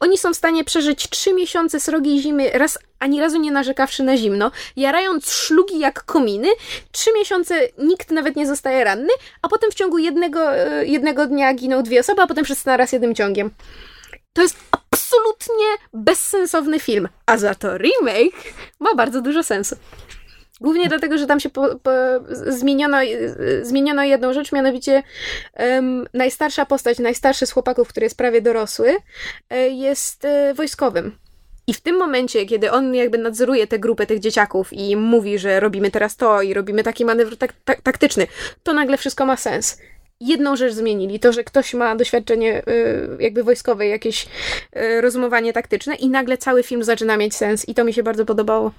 Oni są w stanie przeżyć trzy miesiące srogiej zimy, raz ani razu nie narzekawszy na zimno, jarając szlugi jak kominy. Trzy miesiące nikt nawet nie zostaje ranny, a potem w ciągu jednego, e, jednego dnia giną dwie osoby, a potem wszyscy naraz jednym ciągiem. To jest absolutnie bezsensowny film, a za to remake ma bardzo dużo sensu. Głównie dlatego, że tam się po, po, zmieniono, zmieniono jedną rzecz, mianowicie um, najstarsza postać, najstarszy z chłopaków, który jest prawie dorosły, e, jest e, wojskowym. I w tym momencie, kiedy on jakby nadzoruje tę grupę tych dzieciaków i mówi, że robimy teraz to i robimy taki manewr tak, tak, taktyczny, to nagle wszystko ma sens jedną rzecz zmienili, to, że ktoś ma doświadczenie y, jakby wojskowe, jakieś y, rozumowanie taktyczne i nagle cały film zaczyna mieć sens i to mi się bardzo podobało.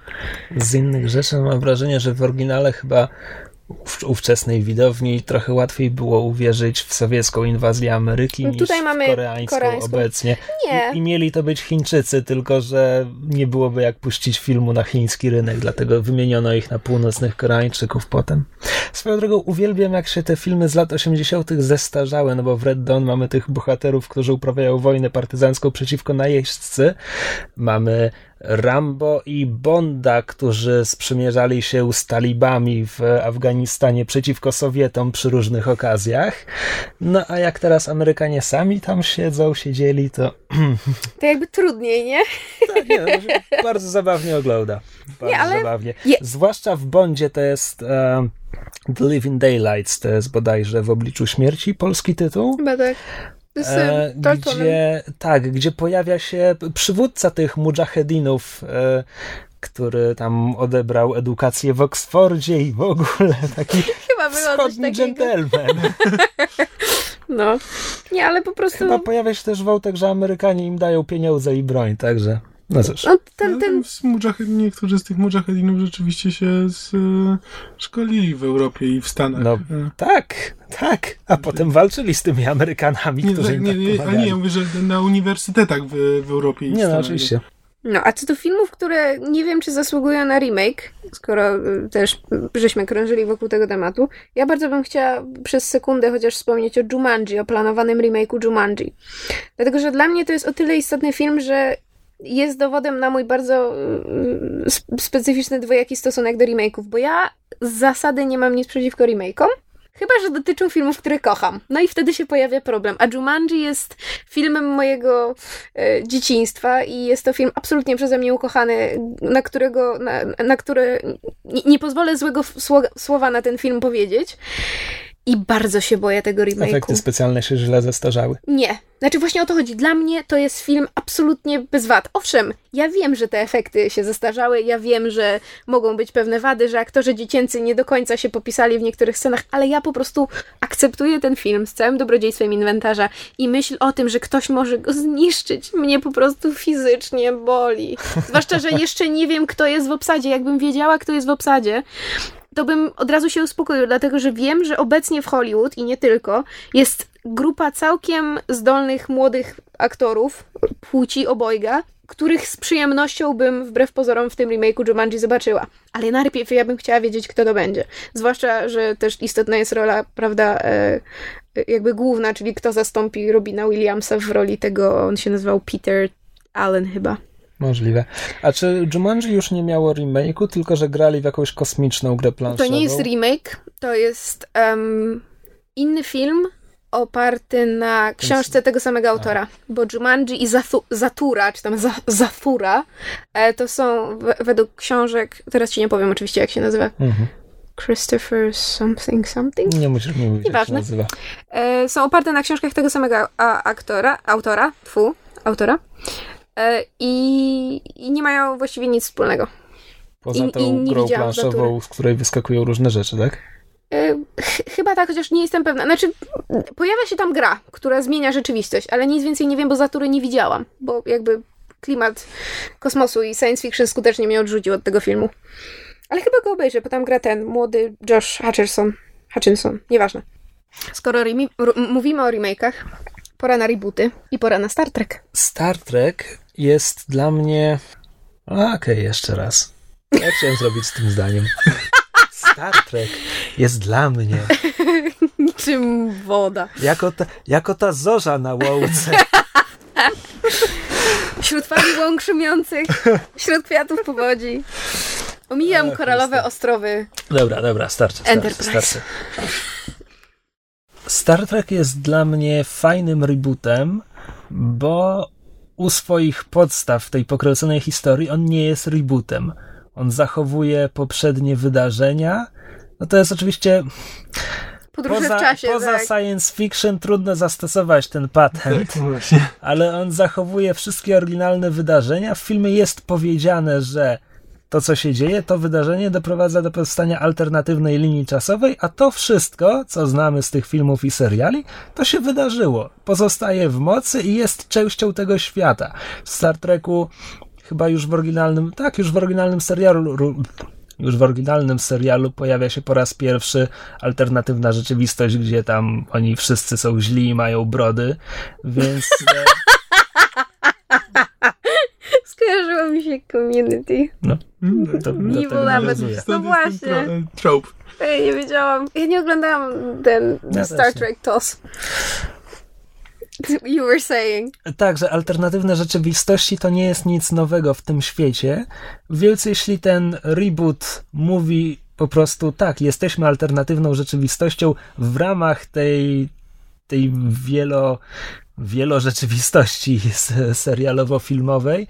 Z innych rzeczy mam wrażenie, że w oryginale chyba ówczesnej widowni trochę łatwiej było uwierzyć w sowiecką inwazję Ameryki no, Tutaj niż mamy w koreańską, koreańską. obecnie. Nie. I, I, mieli to być Chińczycy, tylko że nie byłoby jak puścić filmu na chiński rynek, dlatego wymieniono ich na północnych Koreańczyków potem. Swoją drogą uwielbiam, jak się te filmy z lat 80. zestarzały, no bo w Red Dawn mamy tych bohaterów, którzy uprawiają wojnę partyzancką przeciwko najeźdźcy. Mamy Rambo i Bonda, którzy sprzymierzali się z talibami w Afganistanie przeciwko Sowietom przy różnych okazjach. No a jak teraz Amerykanie sami tam siedzą, siedzieli, to... To jakby trudniej, nie? Tak, nie, no, bardzo zabawnie ogląda. Bardzo nie, ale... zabawnie. Je... Zwłaszcza w Bondzie to jest... Um, The Living Daylights to jest bodajże w obliczu śmierci polski tytuł. Chyba tak. E, gdzie, tak, gdzie pojawia się przywódca tych mujahedinów, e, który tam odebrał edukację w Oksfordzie i w ogóle taki Chyba wschodni gentleman. No. Nie, ale po prostu... Chyba pojawia się też wątek, że Amerykanie im dają pieniądze i broń, także... No cóż. No, ten, ten... Niektórzy z tych mujahedinów rzeczywiście się z, e, szkolili w Europie i w Stanach. No, e. tak, tak. A potem walczyli z tymi Amerykanami, nie, którzy tak, nie, nie, A nie, ja mówię, że na uniwersytetach w, w Europie i w Nie, Stanach. no oczywiście. No, a co do filmów, które nie wiem, czy zasługują na remake, skoro y, też żeśmy krążyli wokół tego tematu, ja bardzo bym chciała przez sekundę chociaż wspomnieć o Jumanji, o planowanym remake'u Jumanji. Dlatego, że dla mnie to jest o tyle istotny film, że jest dowodem na mój bardzo y, specyficzny dwojaki stosunek do remake'ów, bo ja z zasady nie mam nic przeciwko remake'om, Chyba, że dotyczą filmów, które kocham. No i wtedy się pojawia problem. A Jumanji jest filmem mojego e, dzieciństwa i jest to film absolutnie przeze mnie ukochany, na którego, na, na które nie, nie pozwolę złego słowa na ten film powiedzieć. I bardzo się boję tego remake'u. Efekty specjalne się źle zestarzały. Nie. Znaczy właśnie o to chodzi. Dla mnie to jest film absolutnie bez wad. Owszem, ja wiem, że te efekty się zestarzały, ja wiem, że mogą być pewne wady, że aktorzy dziecięcy nie do końca się popisali w niektórych scenach, ale ja po prostu akceptuję ten film z całym dobrodziejstwem inwentarza i myśl o tym, że ktoś może go zniszczyć, mnie po prostu fizycznie boli. Zwłaszcza, że jeszcze nie wiem, kto jest w obsadzie. Jakbym wiedziała, kto jest w obsadzie, to bym od razu się uspokoił, dlatego że wiem, że obecnie w Hollywood i nie tylko jest grupa całkiem zdolnych młodych aktorów płci obojga, których z przyjemnością bym wbrew pozorom w tym remake'u Jumanji zobaczyła. Ale najpierw ja bym chciała wiedzieć, kto to będzie. Zwłaszcza, że też istotna jest rola, prawda, e, jakby główna, czyli kto zastąpi Robina Williamsa w roli tego, on się nazywał Peter Allen chyba. Możliwe. A czy Jumanji już nie miało remake'u, tylko że grali w jakąś kosmiczną grę planszową? To nie jest remake, to jest um, inny film oparty na książce tego samego autora, bo Jumanji i Zathu, Zatura, czy tam Zathura, e, to są według książek, teraz ci nie powiem oczywiście jak się nazywa, mhm. Christopher something something. Nie musisz mi mówić, Nieważne. jak się nazywa. E, są oparte na książkach tego samego aktora, autora, fu, autora. E, i, i nie mają właściwie nic wspólnego. Poza I, tą i grą planszową, z której wyskakują różne rzeczy, tak? E, chyba tak, chociaż nie jestem pewna. Znaczy, pojawia się tam gra, która zmienia rzeczywistość, ale nic więcej nie wiem, bo Zatury nie widziałam, bo jakby klimat kosmosu i science fiction skutecznie mnie odrzucił od tego filmu. Ale chyba go obejrzę, bo tam gra ten młody Josh Hutcherson. Hutchinson, nieważne. Skoro mówimy o remake'ach, pora na rebooty i pora na Star Trek. Star Trek jest dla mnie. Okej, okay, jeszcze raz. Ja chciałem zrobić z tym zdaniem. Star Trek jest dla mnie. Niczym woda. Jako ta, jako ta zorza na łące. Wśród fali łąk szumiących, wśród kwiatów powodzi. Omijam koralowe ostrowy. Dobra, dobra, starczy. starczy, starczy. Star Trek jest dla mnie fajnym rebootem, bo u swoich podstaw tej pokręconej historii on nie jest rebootem. On zachowuje poprzednie wydarzenia. No to jest oczywiście. poza, czasie, poza tak. science fiction trudno zastosować ten patent, tak, ale on zachowuje wszystkie oryginalne wydarzenia. W filmie jest powiedziane, że to, co się dzieje, to wydarzenie doprowadza do powstania alternatywnej linii czasowej, a to wszystko, co znamy z tych filmów i seriali, to się wydarzyło. Pozostaje w mocy i jest częścią tego świata. W Star Treku chyba już w oryginalnym, tak, już w oryginalnym serialu już w oryginalnym serialu pojawia się po raz pierwszy alternatywna rzeczywistość, gdzie tam oni wszyscy są źli i mają brody, więc e, Skojarzyło mi się community. No. Mm, to, Evil nawet. No właśnie. Trope. Ja nie wiedziałam. Ja nie oglądałam ten ja Star Trek TOS. You were saying. Tak, że alternatywne rzeczywistości to nie jest nic nowego w tym świecie. Więc jeśli ten reboot mówi po prostu tak, jesteśmy alternatywną rzeczywistością w ramach tej, tej wielo wielorzeczywistości serialowo-filmowej.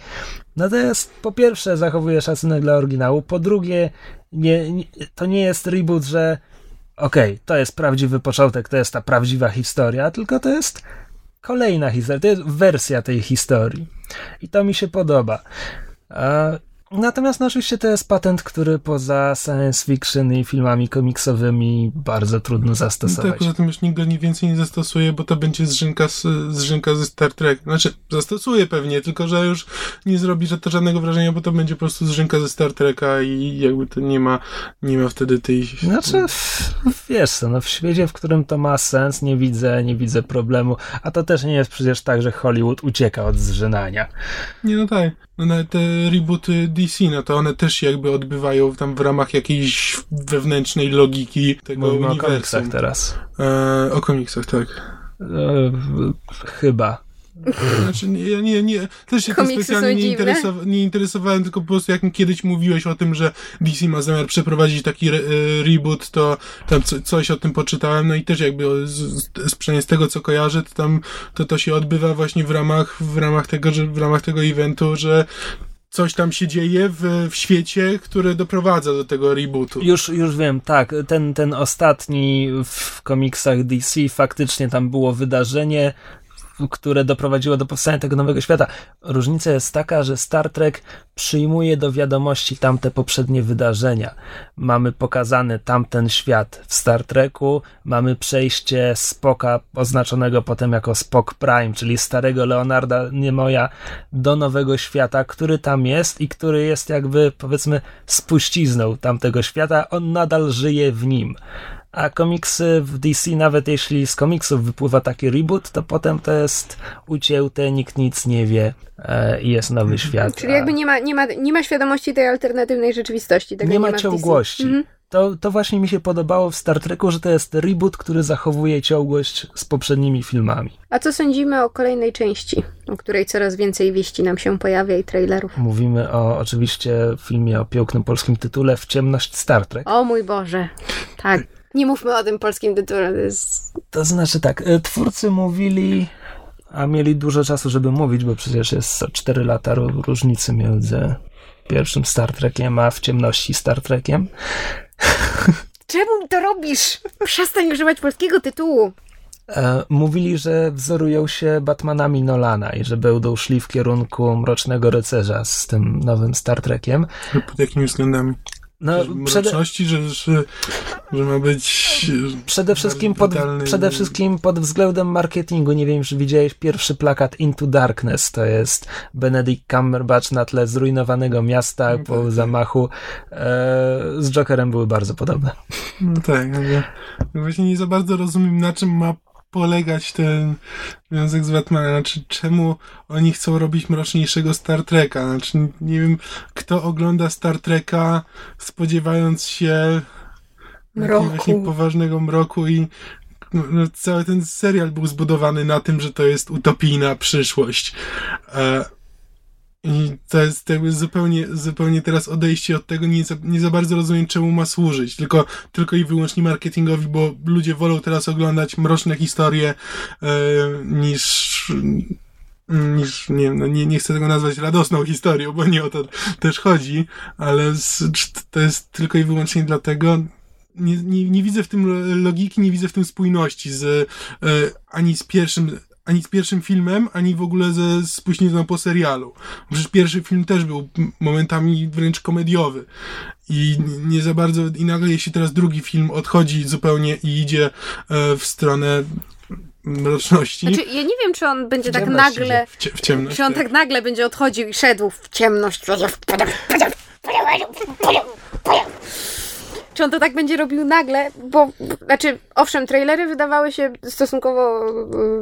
Natomiast po pierwsze zachowuje szacunek dla oryginału, po drugie nie, nie, to nie jest reboot, że okej, okay, to jest prawdziwy początek, to jest ta prawdziwa historia, tylko to jest kolejna historia, to jest wersja tej historii. I to mi się podoba. Natomiast no, oczywiście to jest patent, który poza science fiction i filmami komiksowymi bardzo trudno zastosować. Tak, poza tym już go nie więcej nie zastosuje, bo to będzie zrzynka, z, zrzynka ze Star Trek. Znaczy, zastosuje pewnie, tylko że już nie zrobi że to żadnego wrażenia, bo to będzie po prostu zrzynka ze Star Treka i jakby to nie ma, nie ma wtedy tej... Znaczy, wiesz co, no w świecie, w którym to ma sens, nie widzę, nie widzę problemu, a to też nie jest przecież tak, że Hollywood ucieka od zrzynania. Nie, no tak. No nawet te rebooty DC, no to one też się jakby odbywają tam w ramach jakiejś wewnętrznej logiki tego Mówimy uniwersum. o komiksach teraz. E, o komiksach, tak. E, chyba. Znaczy, ja nie, nie, też się tym specjalnie nie, interesowa nie, interesowałem, tylko po prostu jak kiedyś mówiłeś o tym, że DC ma zamiar przeprowadzić taki re e, reboot, to tam co, coś o tym poczytałem, no i też jakby z, z, z tego, co kojarzę, to tam to, to się odbywa właśnie w ramach, w ramach tego, że w ramach tego eventu, że coś tam się dzieje w, w świecie, które doprowadza do tego rebootu. Już, już wiem, tak. Ten, ten ostatni w komiksach DC faktycznie tam było wydarzenie, które doprowadziło do powstania tego nowego świata. Różnica jest taka, że Star Trek przyjmuje do wiadomości tamte poprzednie wydarzenia. Mamy pokazany tamten świat w Star Treku, mamy przejście Spoka oznaczonego potem jako Spock Prime, czyli starego Leonarda Niemoja do nowego świata, który tam jest i który jest jakby powiedzmy spuścizną tamtego świata. On nadal żyje w nim a komiksy w DC, nawet jeśli z komiksów wypływa taki reboot, to potem to jest ucięte, nikt nic nie wie e, i jest nowy świat. Czyli jakby nie ma, nie ma, nie ma świadomości tej alternatywnej rzeczywistości. Tego nie, nie ma ma w ciągłości. Mhm. To, to właśnie mi się podobało w Star Treku, że to jest reboot, który zachowuje ciągłość z poprzednimi filmami. A co sądzimy o kolejnej części, o której coraz więcej wieści nam się pojawia i trailerów? Mówimy o oczywiście filmie o pięknym polskim tytule W ciemność Star Trek. O mój Boże, tak. Nie mówmy o tym polskim tytule, to jest... To znaczy tak, e, twórcy mówili, a mieli dużo czasu, żeby mówić, bo przecież jest 4 lata ró- różnicy między pierwszym Star Trekiem, a w ciemności Star Trekiem. Czemu to robisz? Przestań używać polskiego tytułu. E, mówili, że wzorują się Batmanami Nolana i że będą szli w kierunku Mrocznego Rycerza z tym nowym Star Trekiem. Pod jakimi względami? No, przede, Mroczności, że, że, że ma być... przede, wszystkim pod, przede wszystkim pod względem marketingu. Nie wiem, czy widziałeś pierwszy plakat Into Darkness. To jest Benedict Cumberbatch na tle zrujnowanego miasta No po tak. zamachu. E, z Jokerem były bardzo podobne. No tak, ale właśnie nie za bardzo rozumiem, na czym ma polegać ten związek z Batmanem. Znaczy, czemu oni chcą robić mroczniejszego Star Treka? Znaczy, nie wiem, kto ogląda Star Treka spodziewając się Mroku. poważnego mroku i no, no, cały ten serial był zbudowany na tym, że to jest utopijna przyszłość. E, I to jest zupełnie, zupełnie teraz odejście od tego, nie za, nie za bardzo rozumiem, czemu ma służyć. Tylko, tylko i wyłącznie marketingowi, bo ludzie wolą teraz oglądać mroczne historie e, niż niż, nie, no nie, nie chcę tego nazwać radosną historią, bo nie o to też chodzi, ale z, to jest tylko i wyłącznie dlatego, nie, nie, nie widzę w tym logiki, nie widzę w tym spójności z, e, ani z pierwszym ani z pierwszym filmem, ani w ogóle ze spuścizną po serialu. Przecież pierwszy film też był momentami wręcz komediowy. I nie za bardzo, i nagle jeśli teraz drugi film odchodzi zupełnie i idzie e, w stronę mroczności, Znaczy, ja nie wiem, czy on będzie tak nagle... w, cie, w ciemność. Czy on tak nagle będzie odchodził i szedł w ciemność. Czy on to tak będzie robił nagle? Bo, znaczy, owszem, trailery wydawały się stosunkowo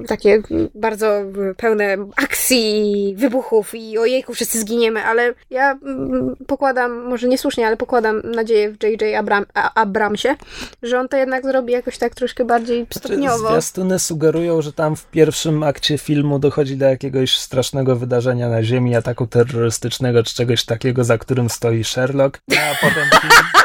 y, takie bardzo pełne akcji, wybuchów i ojejku, wszyscy zginiemy, ale ja mm, pokładam, może niesłusznie, ale pokładam nadzieję w J.J. Abram, Abramsie, że on to jednak zrobi jakoś tak troszkę bardziej stopniowo. Zwiastuny sugerują, że tam w pierwszym akcie filmu dochodzi do jakiegoś strasznego wydarzenia na Ziemi, ataku terrorystycznego czy czegoś takiego, za którym stoi Sherlock, a potem film...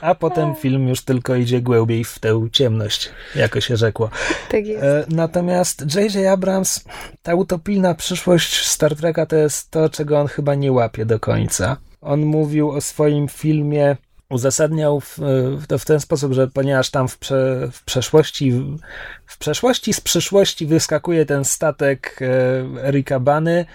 A potem film już tylko idzie głębiej w tę ciemność, jako się rzekło. Tak jest. E, Natomiast J.J. Abrams, ta utopijna przyszłość Star Treka to jest to, czego on chyba nie łapie do końca. On mówił o swoim filmie, uzasadniał w, w- ten sposób, że ponieważ tam w, prze, w przeszłości, w przeszłości z przyszłości wyskakuje ten statek e, Erika Bany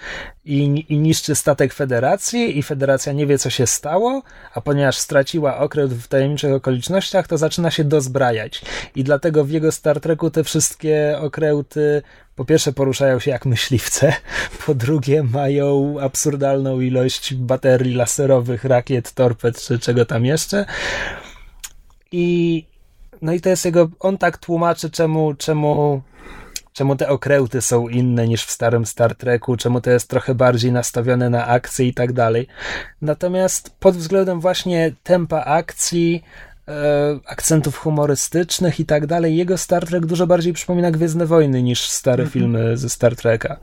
i, i niszczy statek Federacji i Federacja nie wie, co się stało, a ponieważ straciła okręt w tajemniczych okolicznościach, to zaczyna się dozbrajać. I dlatego w jego Star Treku te wszystkie okręty po pierwsze poruszają się jak myśliwce, po drugie mają absurdalną ilość baterii laserowych, rakiet, torped czy czego tam jeszcze. I no i to jest jego, on tak tłumaczy czemu, czemu czemu te okręty są inne niż w starym Star Treku, czemu to jest trochę bardziej nastawione na akcję i tak dalej. Natomiast pod względem właśnie tempa akcji, e, akcentów humorystycznych i tak dalej, jego Star Trek dużo bardziej przypomina Gwiezdne Wojny niż stare filmy ze Star Treka.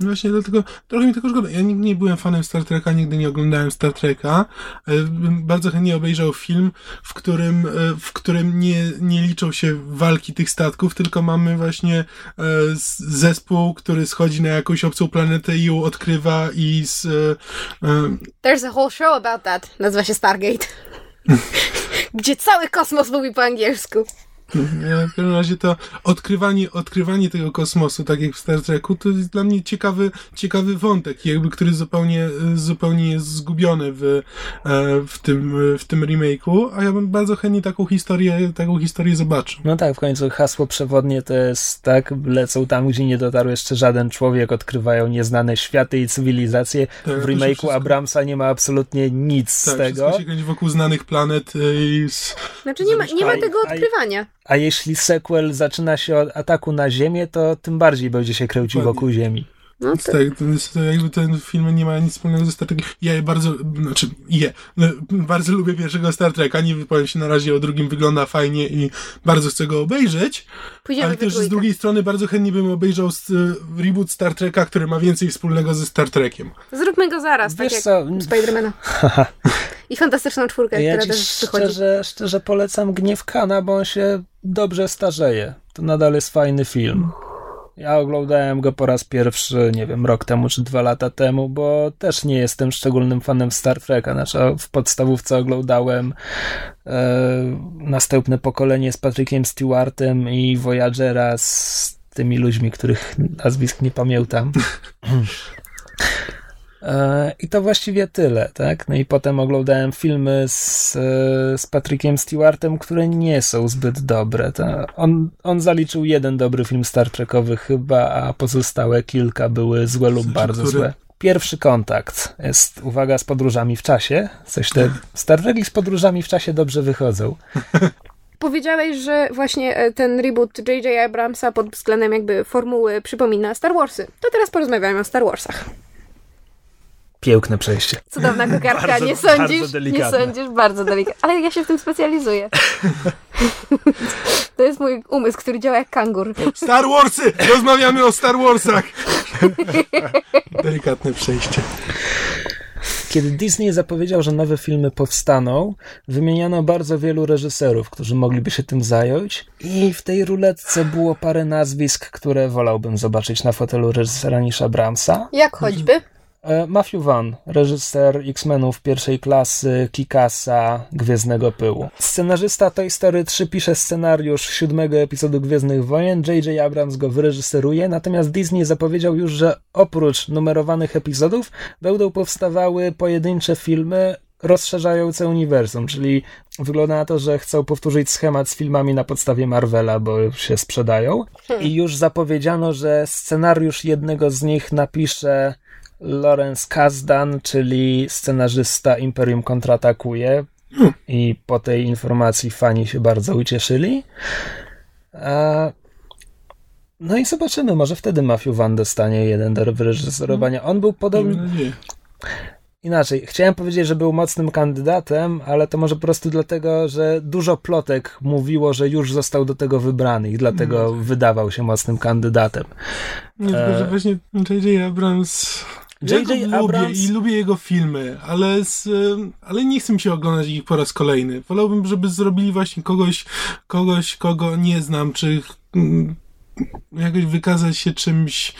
No właśnie, dlatego trochę mi tego szkoda. Ja nigdy nie byłem fanem Star Treka, nigdy nie oglądałem Star Treka. Bym bardzo chętnie obejrzał film, w którym, e, w którym nie, nie liczą się walki tych statków, tylko mamy właśnie e, zespół, który schodzi na jakąś obcą planetę i ją odkrywa i z... There's a whole show about that. Nazywa się Stargate. Gdzie cały kosmos mówi po angielsku. Ja w każdym razie to odkrywanie, odkrywanie tego kosmosu, tak jak w Star Treku, to jest dla mnie ciekawy, ciekawy wątek, jakby, który zupełnie, zupełnie jest zgubiony w, e, w tym, w tym remake'u, a ja bym bardzo chętnie taką historię, taką historię zobaczył. No tak, w końcu hasło przewodnie to jest tak, lecą tam, gdzie nie dotarł jeszcze żaden człowiek, odkrywają nieznane światy i cywilizacje. Tak, w remake'u wszystko... Abramsa nie ma absolutnie nic tak, z tego. Tak, się wokół znanych planet e, i z... Znaczy nie ma, nie ma tego odkrywania. A jeśli sequel zaczyna się od ataku na Ziemię, to tym bardziej będzie się kręcił wokół Ziemi. No to... Tak, to jest, to jakby ten film nie ma nic wspólnego ze Star Trekiem. Ja je bardzo, znaczy je, no, bardzo lubię pierwszego Star Treka, nie wypowiem się na razie o drugim, wygląda fajnie i bardzo chcę go obejrzeć, Pójdziemy ale też z drugiej strony bardzo chętnie bym obejrzał z, e, reboot Star Treka, który ma więcej wspólnego ze Star Trekiem. Zróbmy go zaraz, Wiesz tak co? jak Spidermana. I Fantastyczną Czwórkę, ja która też szczerze, szczerze polecam Gniew Kana, bo on się dobrze starzeje. To nadal jest fajny film. Ja oglądałem go po raz pierwszy, nie wiem, rok temu czy dwa lata temu, bo też nie jestem szczególnym fanem Star Treka. Znaczy, w podstawówce oglądałem e, następne pokolenie z Patrickiem Stewartem i Voyagera z tymi ludźmi, których nazwisk nie pamiętam. E, I to właściwie tyle, tak? No i potem oglądałem filmy z, e, z Patrickiem Stewartem, które nie są zbyt dobre. On, on zaliczył jeden dobry film Star Trekowy chyba, a pozostałe kilka były złe lub znaczy, bardzo który... złe. Pierwszy kontakt jest, uwaga, z podróżami w czasie. Coś te Star Treki z podróżami w czasie dobrze wychodzą. Powiedziałeś, że właśnie e, ten reboot J.J. Abramsa pod względem jakby formuły przypomina Star Warsy. To teraz porozmawiajmy o Star Warsach. Piękne przejście. Cudowna kokarka, bardzo, nie sądzisz? nie sądzisz? Bardzo delikatne. Ale ja się w tym specjalizuję. to jest mój umysł, który działa jak kangur. Star Warsy! Rozmawiamy o Star Warsach! Delikatne przejście. Kiedy Disney zapowiedział, że nowe filmy powstaną, wymieniano bardzo wielu reżyserów, którzy mogliby się tym zająć i w tej ruletce było parę nazwisk, które wolałbym zobaczyć na fotelu reżysera niż Abramsa. Jak choćby? E, Matthew Vaughn, reżyser X-Menów pierwszej klasy, Kikasa, Gwiezdnego Pyłu. Scenarzysta Toy Story 3 pisze scenariusz siódmego epizodu Gwiezdnych Wojen, J.J. Abrams go wyreżyseruje, natomiast Disney zapowiedział już, że oprócz numerowanych epizodów będą powstawały pojedyncze filmy rozszerzające uniwersum, czyli wygląda na to, że chcą powtórzyć schemat z filmami na podstawie Marvela, bo się sprzedają. Hmm. I już zapowiedziano, że scenariusz jednego z nich napisze Lawrence Kasdan, czyli scenarzysta Imperium kontratakuje. I po tej informacji fani się bardzo ucieszyli. No i zobaczymy, może wtedy Matthew Van dostanie jeden do wyreżyserowania. On był podobny. Inaczej, chciałem powiedzieć, że był mocnym kandydatem, ale to może po prostu dlatego, że dużo plotek mówiło, że już został do tego wybrany i dlatego no. wydawał się mocnym kandydatem. Nie, tylko, że e, właśnie J.J. Abrams J.J. Ja Abrams... lubię i lubię jego filmy, ale, z, ale nie chcę mi się oglądać ich po raz kolejny. Wolałbym, żeby zrobili właśnie kogoś, kogoś, kogo nie znam, czy jakoś wykazać się czymś,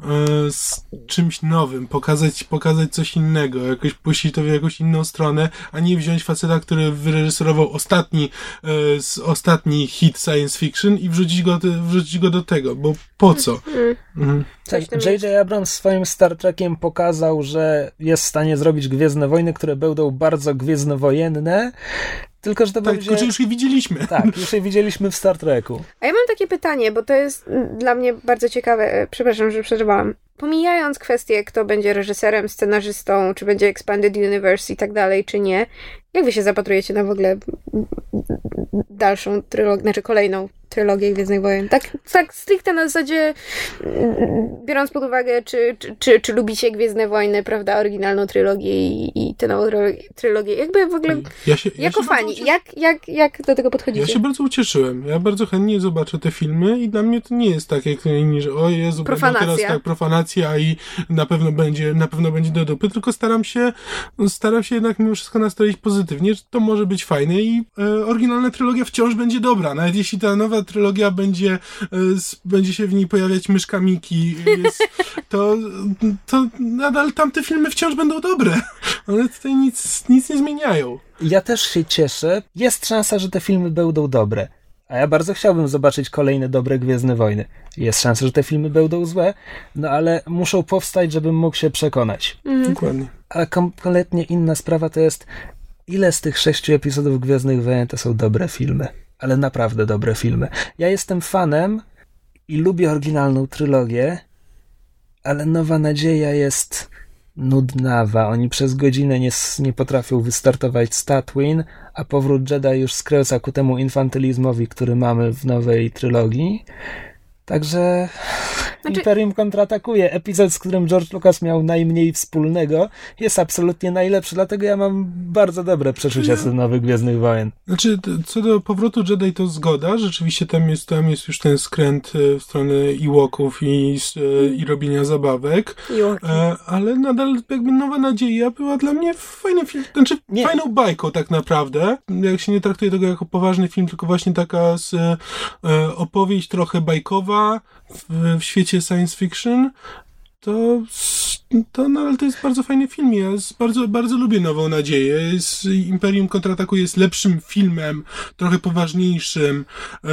e, z czymś nowym, pokazać, pokazać coś innego, jakoś puścić to w jakąś inną stronę, a nie wziąć faceta, który wyreżyserował ostatni, e, z, ostatni hit science fiction i wrzucić go, wrzucić go do tego, bo po co? Mhm. J.J. Tak, Abrams swoim Star Trekiem pokazał, że jest w stanie zrobić Gwiezdne Wojny, które będą bardzo gwiezdnowojenne, tylko, że to tak, będzie... Tylko, już je widzieliśmy. Tak, już je widzieliśmy w Star Treku. A ja mam takie pytanie, bo to jest dla mnie bardzo ciekawe. E, przepraszam, że przerwałam. Pomijając kwestię, kto będzie reżyserem, scenarzystą, czy będzie Expanded Universe i tak dalej, czy nie, jak wy się zapatrujecie na w ogóle dalszą trylogię, znaczy kolejną trylogię Gwiezdnych Wojen. Tak, tak stricte na zasadzie, mm, biorąc pod uwagę, czy, czy, czy, czy lubicie Gwiezdne Wojny, prawda, oryginalną trylogię i, i tę nową trylogię. Jakby w ogóle, Ja się, ja jako fani, jak, jak, jak do tego podchodzicie? Ja się bardzo ucieszyłem. Ja bardzo chętnie zobaczę te filmy i dla mnie to nie jest tak jak inni, że o Jezu, Profanacja. teraz tak profanacja i na pewno będzie, na pewno będzie do dupy, tylko staram się, staram się jednak mimo wszystko nastroić pozytywnie, że to może być fajne i e, oryginalna trylogia wciąż będzie dobra. Nawet jeśli ta nowa trylogia będzie, e, będzie się w niej pojawiać myszka Miki, to, to nadal tamte filmy wciąż będą dobre. One tutaj nic, nic nie zmieniają. Ja też się cieszę. Jest szansa, że te filmy będą dobre. A ja bardzo chciałbym zobaczyć kolejne dobre Gwiezdne Wojny. Jest szansa, że te filmy będą złe, no ale muszą powstać, żebym mógł się przekonać. Dokładnie. A kompletnie inna sprawa to jest, ile z tych sześciu epizodów Gwiezdnych Wojen to są dobre filmy. Ale naprawdę dobre filmy. Ja jestem fanem i lubię oryginalną trylogię, ale Nowa Nadzieja jest nudnawa. Oni przez godzinę nie, nie potrafią wystartować z Tatooine, a powrót Jedi już skręca ku temu infantylizmowi, który mamy w nowej trylogii. Także Znaczy- Imperium kontratakuje. Epizod, z którym George Lucas miał najmniej wspólnego, jest absolutnie najlepszy, dlatego ja mam bardzo dobre przeczucia co do nowych Gwiezdnych Wojen. Znaczy, co do powrotu Jedi, to zgoda. Rzeczywiście tam jest, tam jest już ten skręt e, w stronę Ewoków i, e, i robienia zabawek. E, ale nadal jakby Nowa Nadzieja była dla mnie fajnym film, znaczy Nie. fajną bajką tak naprawdę. Jak się nie traktuje tego jako poważny film, tylko właśnie taka z, e, opowieść trochę bajkowa w, w świecie science fiction, to, to nadal to jest bardzo fajny film. Ja bardzo, bardzo lubię Nową Nadzieję. Jest, Imperium Kontrataku jest lepszym filmem, trochę poważniejszym e,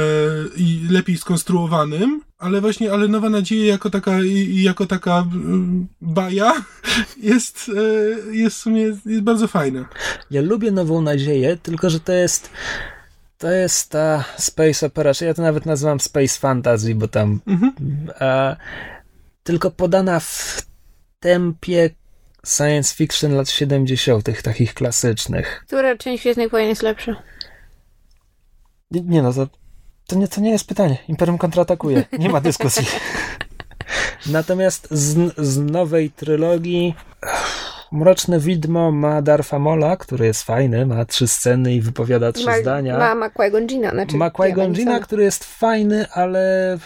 i lepiej skonstruowanym, ale właśnie, ale Nowa Nadzieja jako taka, jako taka mm, baja jest, e, jest w sumie jest bardzo fajna. Ja lubię Nową Nadzieję, tylko że to jest to jest ta space opera, czy ja to nawet nazywam space fantasy, bo tam Mhm. e, tylko podana w tempie science fiction lat 70., takich klasycznych. Która część Gwiezdnych Wojen jest lepsza? Nie, nie no, to, to, nie, to nie jest pytanie. Imperium kontratakuje. Nie ma dyskusji. Natomiast z, z nowej trylogii Mroczne Widmo ma Darfa Mola, który jest fajny, ma trzy sceny i wypowiada trzy ma, zdania. Ma, ma Qui-Gon znaczy... Ma Qui-Gon który jest fajny, ale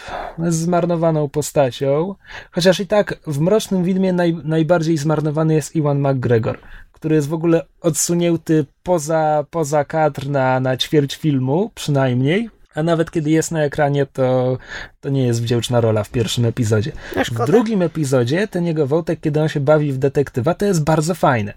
z zmarnowaną postacią. Chociaż i tak w Mrocznym Widmie naj, najbardziej zmarnowany jest Iwan McGregor, który jest w ogóle odsunięty poza, poza kadr na, na ćwierć filmu, przynajmniej. A nawet kiedy jest na ekranie, to, to nie jest wdzięczna rola w pierwszym epizodzie. No W drugim epizodzie ten jego wątek, kiedy on się bawi w detektywa, to jest bardzo fajne.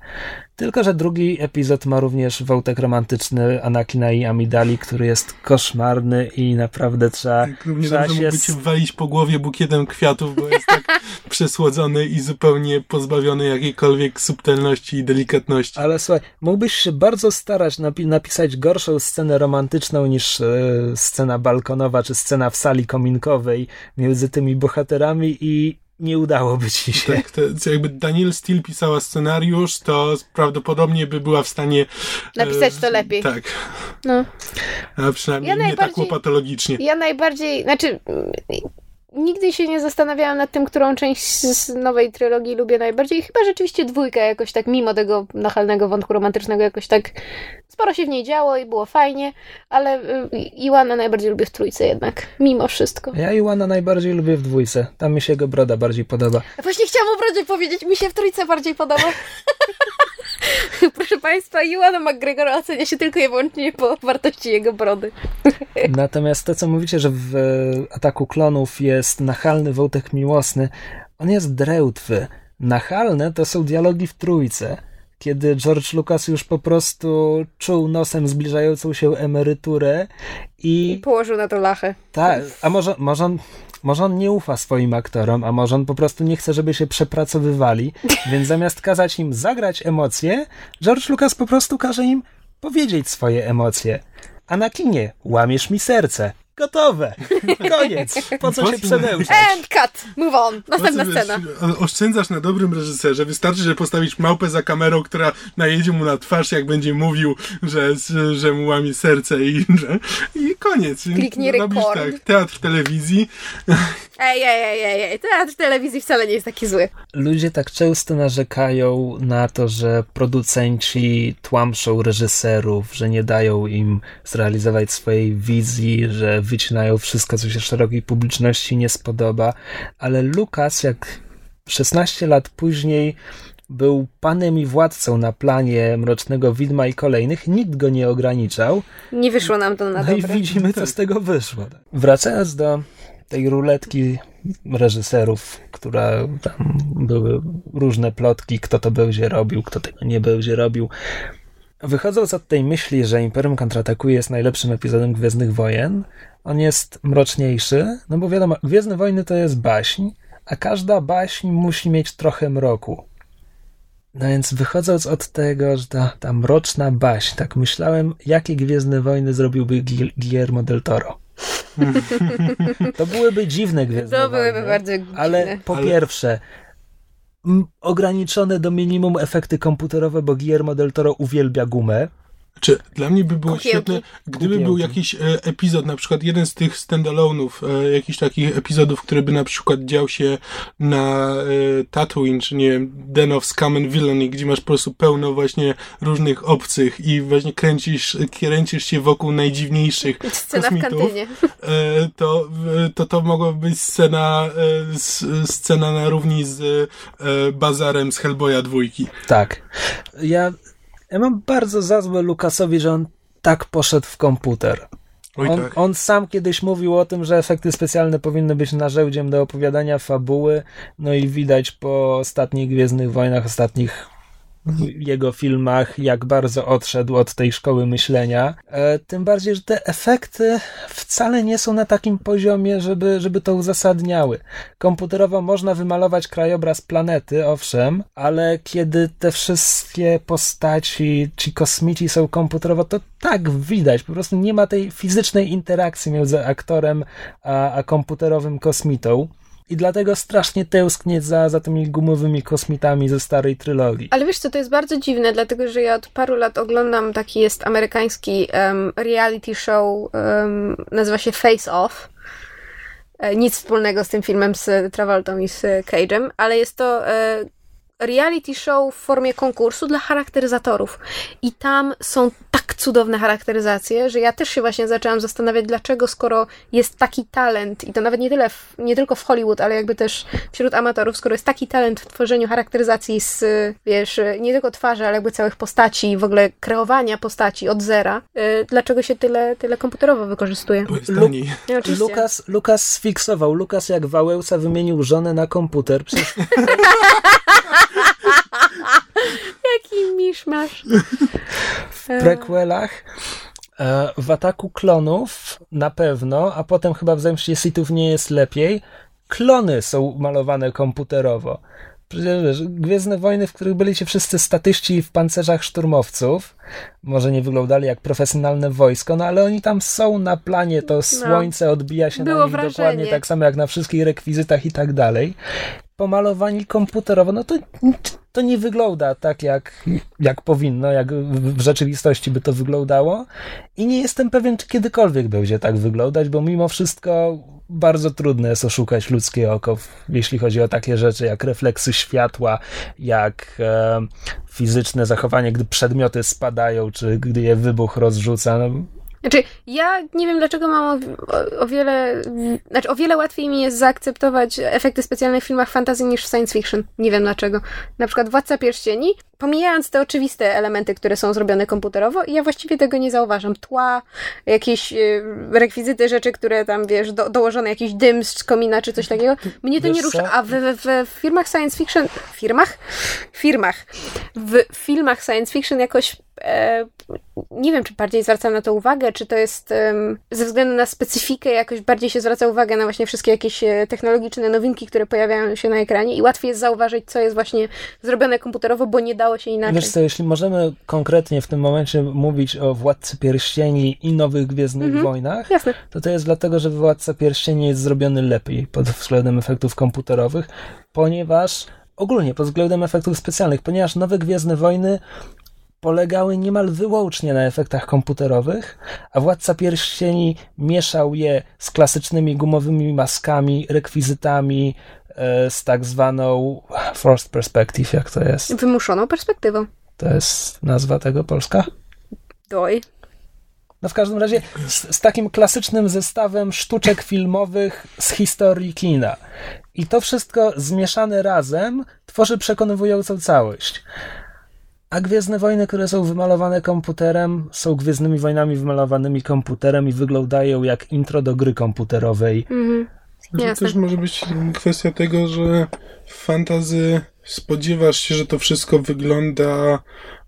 Tylko, że drugi epizod ma również wątek romantyczny Anakina i Amidali, który jest koszmarny i naprawdę trzeba, Tak, równie trzeba dobrze się... mógłby cię walić po głowie bukietem kwiatów, bo jest tak przesłodzony i zupełnie pozbawiony jakiejkolwiek subtelności i delikatności. Ale słuchaj, mógłbyś się bardzo starać napi- napisać gorszą scenę romantyczną niż e, scena balkonowa czy scena w sali kominkowej między tymi bohaterami i nie udałoby ci się. Tak, to, jakby Daniel Steele pisała scenariusz, to prawdopodobnie by była w stanie... e, Napisać to lepiej. Tak, No. a przynajmniej Ja nie tak łopatologicznie. Ja najbardziej, znaczy nigdy się nie zastanawiałam nad tym, którą część z nowej trylogii lubię najbardziej. Chyba rzeczywiście dwójka jakoś tak, mimo tego nachalnego wątku romantycznego, jakoś tak sporo się w niej działo i było fajnie, ale y, Iwana najbardziej lubię w trójce jednak, mimo wszystko. Ja Iwana najbardziej lubię w dwójce. Tam mi się jego broda bardziej podoba. Właśnie chciałam o brodzie powiedzieć, mi się w trójce bardziej podoba. Proszę Państwa, Iwana McGregora ocenia się tylko i wyłącznie po wartości jego brody. Natomiast to, co mówicie, że w e, Ataku Klonów jest nachalny wątek miłosny, on jest drełtwy. Nachalne to są dialogi w trójce, kiedy George Lucas już po prostu czuł nosem zbliżającą się emeryturę I i położył na to lachę. tak, a może, może on może on nie ufa swoim aktorom, a może on po prostu nie chce, żeby się przepracowywali, więc zamiast kazać im zagrać emocje, George Lucas po prostu każe im powiedzieć swoje emocje. A na kinie łamiesz mi serce. Gotowe. Koniec. Po co się przedełżać? And cut. Move on. Następna scena. Oszczędzasz na dobrym reżyserze. Wystarczy, że postawisz małpę za kamerą, która najedzie mu na twarz, jak będzie mówił, że, że mu łamie serce i, że, i koniec. Kliknij record. tak, teatr telewizji. Ej, ej, ej, ej, ej. Teatr telewizji wcale nie jest taki zły. Ludzie tak często narzekają na to, że producenci tłamszą reżyserów, że nie dają im zrealizować swojej wizji, że wycinają wszystko, co się szerokiej publiczności nie spodoba, ale Lukas, jak 16 lat później był panem i władcą na planie Mrocznego Widma i kolejnych, nikt go nie ograniczał. Nie wyszło nam to na No i dobre. widzimy, co z tego wyszło. Wracając do tej ruletki reżyserów, która tam były różne plotki, kto to będzie robił, kto tego nie będzie robił. Wychodząc od tej myśli, że Imperium kontratakuje jest najlepszym epizodem Gwiezdnych Wojen, on jest mroczniejszy, no bo wiadomo, Gwiezdne Wojny to jest baśń, a każda baśń musi mieć trochę mroku. No więc wychodząc od tego, że ta, ta mroczna baśń, tak myślałem, jakie Gwiezdne Wojny zrobiłby Guillermo del Toro. To byłyby dziwne Gwiezdne To Wojny. byłyby bardzo dziwne. Ale po Ale- pierwsze, ograniczone do minimum efekty komputerowe, bo Guillermo del Toro uwielbia gumę. Czy dla mnie by było Kukiełki. świetne, gdyby Kukiełki. był jakiś e, epizod, na przykład jeden z tych standalone'ów, e, jakiś takich epizodów, który by na przykład dział się na e, Tatooine, czy nie wiem, Den of Scum and Villainy, gdzie masz po prostu pełno właśnie różnych obcych i właśnie kręcisz, kręcisz się wokół najdziwniejszych Scena w kosmitów, kantynie. e, to, e, to to mogłaby być scena, e, s- scena na równi z e, bazarem z Hellboya dwójki. Tak. Ja, ja mam bardzo za złe Lukasowi, że on tak poszedł w komputer. On, tak. on sam kiedyś mówił o tym, że efekty specjalne powinny być narzędziem do opowiadania fabuły, no i widać po ostatnich Gwiezdnych Wojnach, ostatnich jego filmach, jak bardzo odszedł od tej szkoły myślenia. E, tym bardziej, że te efekty wcale nie są na takim poziomie, żeby, żeby to uzasadniały. Komputerowo można wymalować krajobraz planety, owszem, ale kiedy te wszystkie postaci, ci kosmici są komputerowo, to tak widać. Po prostu nie ma tej fizycznej interakcji między aktorem a, a komputerowym kosmitą. I dlatego strasznie tęsknię za, za tymi gumowymi kosmitami ze starej trylogii. Ale wiesz co, to jest bardzo dziwne, dlatego że ja od paru lat oglądam taki jest amerykański em, reality show, em, nazywa się Face Off. E, Nic wspólnego z tym filmem z Travoltą i z Cage'em, ale jest to e, reality show w formie konkursu dla charakteryzatorów. I tam są tak cudowne charakteryzacje, że ja też się właśnie zaczęłam zastanawiać, dlaczego skoro jest taki talent, i to nawet nie tyle, w, nie tylko w Hollywood, ale jakby też wśród amatorów, skoro jest taki talent w tworzeniu charakteryzacji z, wiesz, nie tylko twarzy, ale jakby całych postaci, w ogóle kreowania postaci od zera, y, dlaczego się tyle, tyle komputerowo wykorzystuje? Bo jest taniej. Lukas, Lukas sfiksował. Lukas jak Wałęsa wymienił żonę na komputer. Przecież Jaki miszmasz. w prequelach e, w Ataku Klonów na pewno, a potem chyba w Zemście Sithów nie jest lepiej, klony są malowane komputerowo. Przecież wiesz, Gwiezdne Wojny, w których byli wszyscy statyści w pancerzach szturmowców, może nie wyglądali jak profesjonalne wojsko, no ale oni tam są na planie, to słońce odbija się na nich wrażenie. dokładnie tak samo jak na wszystkich rekwizytach i tak dalej. Pomalowani komputerowo, no to, to nie wygląda tak jak, jak powinno, jak w, rzeczywistości by to wyglądało i nie jestem pewien, czy kiedykolwiek będzie tak wyglądać, bo mimo wszystko bardzo trudne jest oszukać ludzkie oko, jeśli chodzi o takie rzeczy jak refleksy światła, jak e, fizyczne zachowanie, gdy przedmioty spadają, czy gdy je wybuch rozrzuca. No, Znaczy, ja nie wiem dlaczego mam o, o, o wiele, znaczy o wiele łatwiej mi jest zaakceptować efekty specjalne w filmach fantasy niż w science fiction. Nie wiem dlaczego. Na przykład Władca Pierścieni, pomijając te oczywiste elementy, które są zrobione komputerowo, ja właściwie tego nie zauważam. Tła, jakieś y, rekwizyty, rzeczy, które tam, wiesz, do, dołożone jakiś dym z komina czy coś takiego, mnie to Wiesz nie rusza. A w, w, w firmach science fiction, firmach? Firmach. w filmach science fiction jakoś nie wiem, czy bardziej zwracam na to uwagę, czy to jest ze względu na specyfikę jakoś bardziej się zwraca uwagę na właśnie wszystkie jakieś e, technologiczne nowinki, które pojawiają się na ekranie i łatwiej jest zauważyć, co jest właśnie zrobione komputerowo, bo nie dało się inaczej. Wiesz co, jeśli możemy konkretnie w tym momencie mówić o Władcy Pierścieni i Nowych Gwiezdnych Mhm. Wojnach, Jasne. to to jest dlatego, że Władca Pierścieni jest zrobiony lepiej pod względem efektów komputerowych, ponieważ ogólnie pod względem efektów specjalnych, ponieważ Nowe Gwiezdne Wojny polegały niemal wyłącznie na efektach komputerowych, a Władca Pierścieni mieszał je z klasycznymi gumowymi maskami, rekwizytami, e, z tak zwaną forced perspective, jak to jest? Wymuszoną perspektywą. To jest nazwa tego polska? Doj. No w każdym razie z, z takim klasycznym zestawem sztuczek filmowych z historii kina. I to wszystko zmieszane razem tworzy przekonywującą całość. A Gwiezdne Wojny, które są wymalowane komputerem, są Gwiezdnymi Wojnami wymalowanymi komputerem i wyglądają jak intro do gry komputerowej. Mhm. To Jasne. też może być kwestia tego, że w fantazy spodziewasz się, że to wszystko wygląda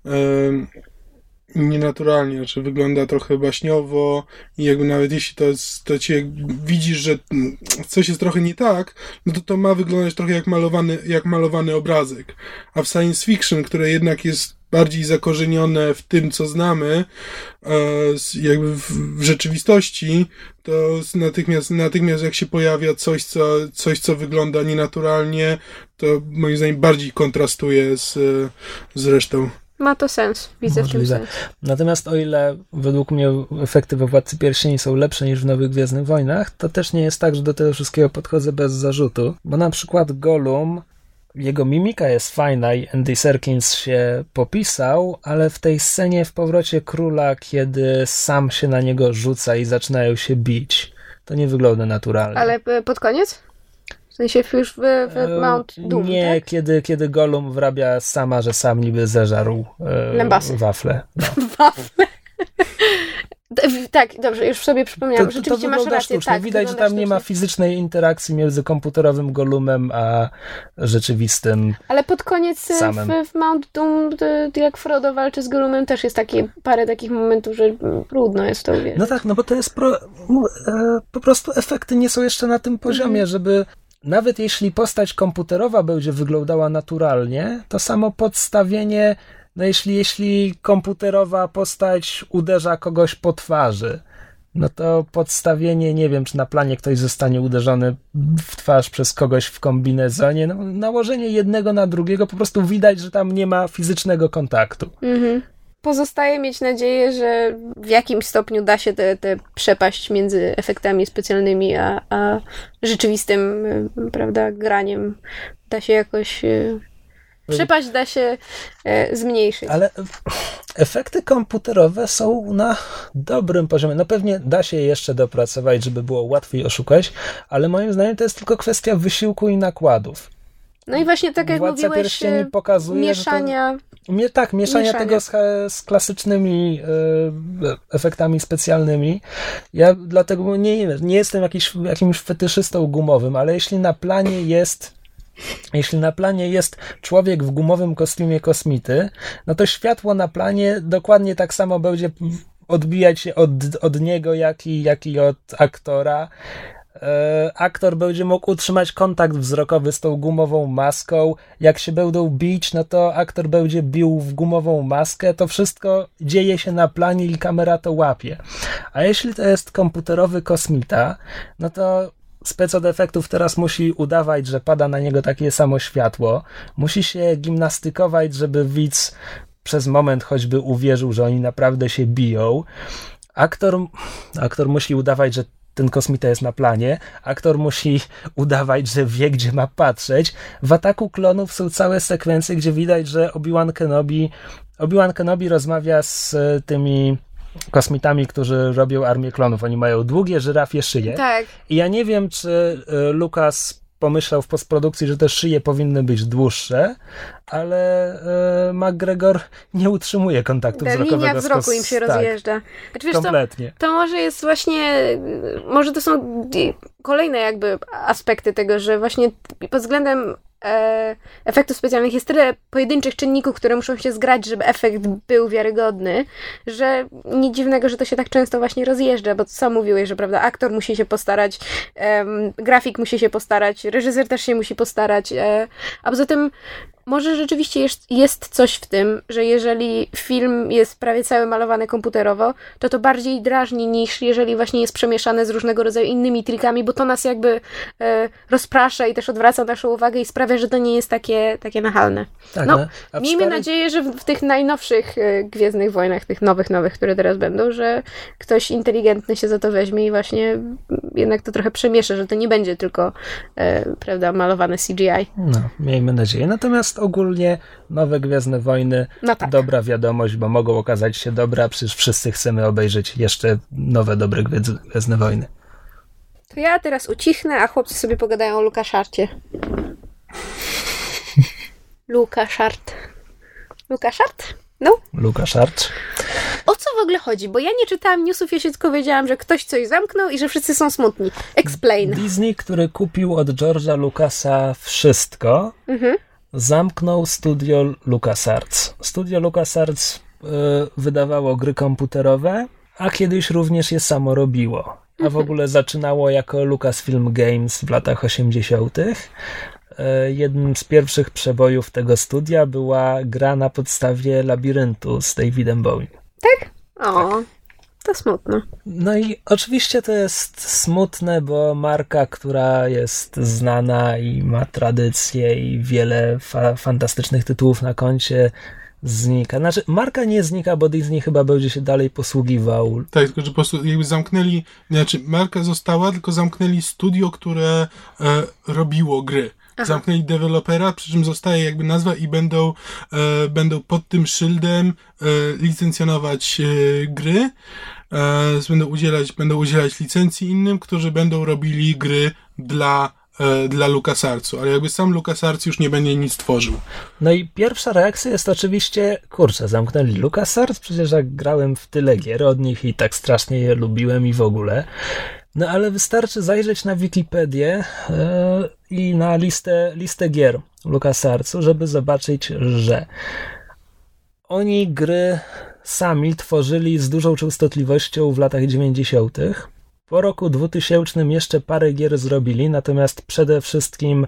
em, nienaturalnie, znaczy wygląda trochę baśniowo i jakby nawet jeśli to, to cię widzisz, że coś jest trochę nie tak, no to to ma wyglądać trochę jak malowany, jak malowany obrazek. A w science fiction, które jednak jest bardziej zakorzenione w tym, co znamy, e, jakby w, rzeczywistości, to natychmiast, natychmiast jak się pojawia coś co, coś, co wygląda nienaturalnie, to moim zdaniem bardziej kontrastuje z, z resztą. Ma to sens. Widzę w tym Możliwe. sens. Natomiast o ile według mnie efekty we Władcy Pierścieni są lepsze niż w Nowych Gwiezdnych Wojnach, to też nie jest tak, że do tego wszystkiego podchodzę bez zarzutu, bo na przykład Gollum, jego mimika jest fajna i Andy Serkins się popisał, ale w tej scenie w Powrocie Króla, kiedy sam się na niego rzuca i zaczynają się bić, to nie wygląda naturalnie. Ale e, pod koniec? W sensie już w, w Mount Doom, Nie, tak? kiedy, kiedy Gollum wrabia sama, że sam niby zeżarł e, wafle. No. Wafle. Tak, dobrze, już sobie przypomniałam. Rzeczywiście masz wygląda rację. sztucznie. Tak, Widać, że tam nie ma sztucznie. fizycznej interakcji między komputerowym Golumem a rzeczywistym. Ale pod koniec e, w, w Mount Doom, jak Frodo walczy z Gollumem, też jest takie, parę takich momentów, że trudno jest to uwierzyć. No tak, no bo to jest pro, e, po prostu efekty nie są jeszcze na tym poziomie, Mhm. żeby nawet jeśli postać komputerowa będzie wyglądała naturalnie, to samo podstawienie, no jeśli, jeśli komputerowa postać uderza kogoś po twarzy, no to podstawienie, nie wiem, czy na planie ktoś zostanie uderzony w twarz przez kogoś w kombinezonie, no, nałożenie jednego na drugiego, po prostu widać, że tam nie ma fizycznego kontaktu. Mhm. Pozostaje mieć nadzieję, że w jakimś stopniu da się tę przepaść między efektami specjalnymi a, a rzeczywistym, y, prawda, graniem da się jakoś. y, Przepaść da się e, zmniejszyć. Ale efekty komputerowe są na dobrym poziomie. No pewnie da się je jeszcze dopracować, żeby było łatwiej oszukać, ale moim zdaniem to jest tylko kwestia wysiłku i nakładów. No i właśnie tak jak Władca mówiłeś, mieszania. Mie, tak, mieszania Mieszania. tego z, z klasycznymi e, efektami specjalnymi. Ja dlatego nie, nie jestem jakiś, jakimś fetyszystą gumowym, ale jeśli na planie jest jeśli na planie jest człowiek w gumowym kostiumie kosmity, no to światło na planie dokładnie tak samo będzie odbijać się od, od niego, jak i, jak i od aktora. E, aktor będzie mógł utrzymać kontakt wzrokowy z tą gumową maską. Jak się będą bić, no to aktor będzie bił w gumową maskę. To wszystko dzieje się na planie i kamera to łapie. A jeśli to jest komputerowy kosmita, no to spec od efektów teraz musi udawać, że pada na niego takie samo światło. Musi się gimnastykować, żeby widz przez moment choćby uwierzył, że oni naprawdę się biją. Aktor, aktor musi udawać, że ten kosmita jest na planie. Aktor musi udawać, że wie, gdzie ma patrzeć. W ataku klonów są całe sekwencje, gdzie widać, że Obi-Wan Kenobi, Obi-Wan Kenobi rozmawia z tymi kosmitami, którzy robią armię klonów. Oni mają długie żyrafie szyje. Tak. I ja nie wiem, czy e, Lucas pomyślał w postprodukcji, że te szyje powinny być dłuższe, ale e, McGregor nie utrzymuje kontaktu Ta wzrokowego linia z wzroku kos- im się tak, rozjeżdża. Znaczy, wiesz kompletnie. to może jest właśnie, może to są kolejne jakby aspekty tego, że właśnie pod względem efektów specjalnych, jest tyle pojedynczych czynników, które muszą się zgrać, żeby efekt był wiarygodny, że nic dziwnego, że to się tak często właśnie rozjeżdża, bo sam mówiłeś, że prawda, aktor musi się postarać, grafik musi się postarać, reżyser też się musi postarać, e, a poza tym może rzeczywiście jest, jest coś w tym, że jeżeli film jest prawie cały malowany komputerowo, to to bardziej drażni niż jeżeli właśnie jest przemieszane z różnego rodzaju innymi trikami, bo to nas jakby e, rozprasza i też odwraca naszą uwagę i sprawia, że to nie jest takie, takie nachalne. Tak, no, no, miejmy nadzieję, że w, w tych najnowszych e, Gwiezdnych Wojnach, tych nowych, nowych, które teraz będą, że ktoś inteligentny się za to weźmie i właśnie jednak to trochę przemieszy, że to nie będzie tylko, e, prawda, malowane CGI. No, miejmy nadzieję. Natomiast ogólnie nowe Gwiezdne Wojny, No tak. dobra wiadomość, bo mogą okazać się dobre, a przecież wszyscy chcemy obejrzeć jeszcze nowe, dobre Gwiez- Gwiezdne Wojny. To ja teraz ucichnę, a chłopcy sobie pogadają o Lukaszarcie. Lukaszart. Lukaszart? No. Lukasz Arch. O co w ogóle chodzi? Bo ja nie czytałam newsów, ja się tylko wiedziałam, że ktoś coś zamknął i że wszyscy są smutni. Explain. Disney, który kupił od George'a Lucasa wszystko, Mhm. Zamknął studio LucasArts. Studio LucasArts y, wydawało gry komputerowe, a kiedyś również je samo robiło. A w ogóle zaczynało jako Lucasfilm Games w latach 80. Y, Jednym z pierwszych przebojów tego studia była gra na podstawie labiryntu z Davidem Bowie. O, to smutno. No i oczywiście to jest smutne, bo marka, która jest znana i ma tradycję i wiele fa- fantastycznych tytułów na koncie, znika. Znaczy, marka nie znika, bo Disney chyba będzie się dalej posługiwał. Tak, tylko że po prostu jakby zamknęli, znaczy marka została, tylko zamknęli studio, które e, robiło gry. Zamknęli dewelopera, przy czym zostaje jakby nazwa i będą, e, będą pod tym szyldem e, licencjonować e, gry. E, będą, udzielać, będą udzielać licencji innym, którzy będą robili gry dla, e, dla LucasArtsu, ale jakby sam LucasArts już nie będzie nic tworzył. No i pierwsza reakcja jest oczywiście, kurczę, zamknęli LucasArts, przecież jak grałem w tyle gier od nich i tak strasznie je lubiłem i w ogóle. No ale wystarczy zajrzeć na Wikipedię yy, i na listę, listę gier LucasArtsu, żeby zobaczyć, że oni gry sami tworzyli z dużą częstotliwością w latach 90. Po roku 2000 jeszcze parę gier zrobili, natomiast przede wszystkim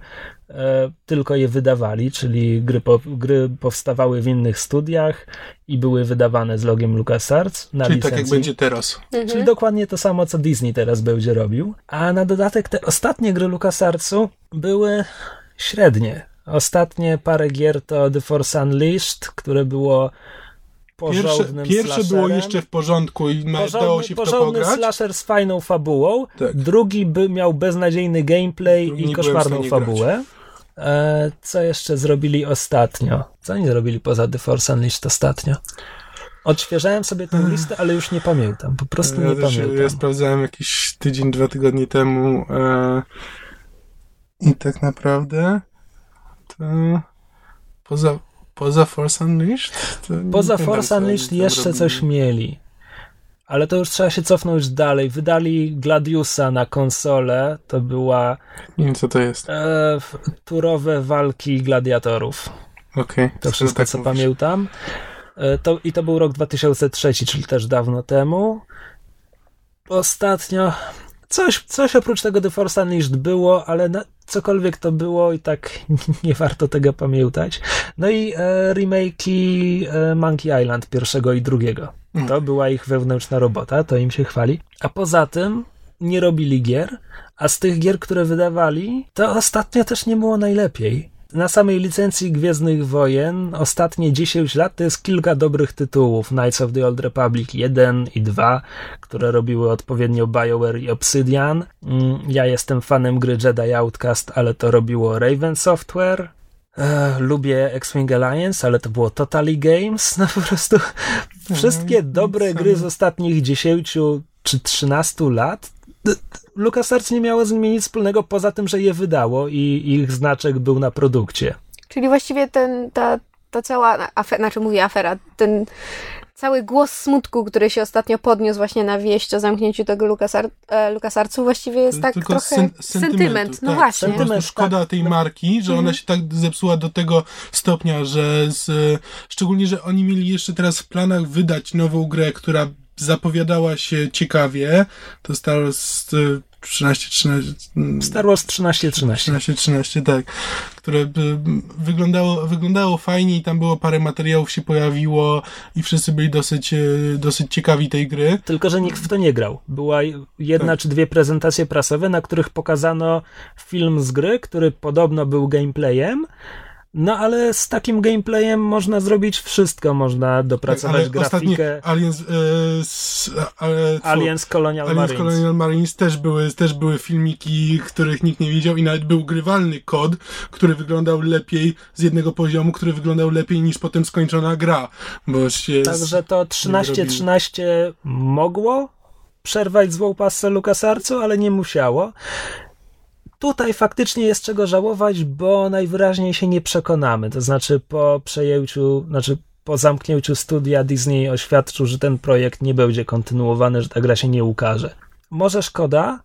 e, tylko je wydawali, czyli gry, po, gry powstawały w innych studiach i były wydawane z logiem LucasArts na Czyli licencji. tak jak będzie teraz. Czyli dokładnie to samo, co Disney teraz będzie robił. A na dodatek te ostatnie gry LucasArtsu były średnie. Ostatnie parę gier to The Force Unleashed, które było Pierwsze, pierwsze było jeszcze w porządku i ma- dało się w to porządny pograć. slasher z fajną fabułą. Tak. Drugi by miał beznadziejny gameplay Drugi i koszmarną fabułę. E, co jeszcze zrobili ostatnio? Co oni zrobili poza The Force Unleashed ostatnio? Odświeżałem sobie tę listę, ale już nie pamiętam. Po prostu Ja, nie też, pamiętam. ja sprawdzałem jakiś tydzień, dwa tygodnie temu e, i tak naprawdę to poza, poza Force Unleashed Poza Force Unleashed jeszcze robili. coś mieli. Ale to już trzeba się cofnąć dalej. Wydali Gladiusa na konsolę. To była Nie wiem co to jest. e, turowe walki gladiatorów. Okej. To wszystko, tak co mówisz. pamiętam. E, To, I to był rok 2003, czyli też dawno temu. Ostatnio coś, coś oprócz tego The Force Unleashed było, ale na, cokolwiek to było i tak nie warto tego pamiętać. No i e, remake'i e, Monkey Island pierwszego i drugiego. To była ich wewnętrzna robota, to im się chwali. A poza tym nie robili gier, a z tych gier, które wydawali, to ostatnio też nie było najlepiej. Na samej licencji Gwiezdnych Wojen ostatnie 10 lat to jest kilka dobrych tytułów. Knights of the Old Republic 1 i 2, które robiły odpowiednio BioWare i Obsidian. Mm, Ja jestem fanem gry Jedi Outcast, ale to robiło Raven Software. Lubię X-Wing Alliance, ale to było Totally Games. No po prostu wszystkie dobre gry z ostatnich 10 czy 13 lat LucasArts nie miało z nimi nic wspólnego poza tym, że je wydało i ich znaczek był na produkcie. Czyli właściwie ten, ta, ta cała afera, znaczy mówię afera, ten, cały głos smutku, który się ostatnio podniósł właśnie na wieść o zamknięciu tego Lukasar e, Lukasarcu właściwie jest tak Tylko trochę sen- sentyment. No tak, właśnie. Po prostu Sentyment, szkoda tak. tej marki, że ona się tak zepsuła do tego stopnia, że z, szczególnie, że oni mieli jeszcze teraz w planach wydać nową grę, która zapowiadała się ciekawie. To Star Wars y, 13, 13, mm, Star Wars 1313. 13, 13, tak. Które by, wyglądało, wyglądało fajnie i tam było parę materiałów się pojawiło i wszyscy byli dosyć, e, dosyć ciekawi tej gry. Tylko, że nikt w to nie grał. Była jedna Tak. czy dwie prezentacje prasowe, na których pokazano film z gry, który podobno był gameplayem. No ale z takim gameplayem można zrobić wszystko. Można dopracować Tak, ale grafikę. Aliens, e, s, ale, fu, Aliens Colonial Aliens Marines. Colonial Marines też były, też były filmiki, których nikt nie widział i nawet był grywalny kod, który wyglądał lepiej z jednego poziomu, który wyglądał lepiej niż potem skończona gra, bo się Także to 1313 mogło przerwać złą pasę LucasArtsu, ale nie musiało. Tutaj faktycznie jest czego żałować, bo najwyraźniej się nie przekonamy. To znaczy po przejęciu, znaczy po zamknięciu studia Disney oświadczył, że ten projekt nie będzie kontynuowany, że ta gra się nie ukaże. Może szkoda,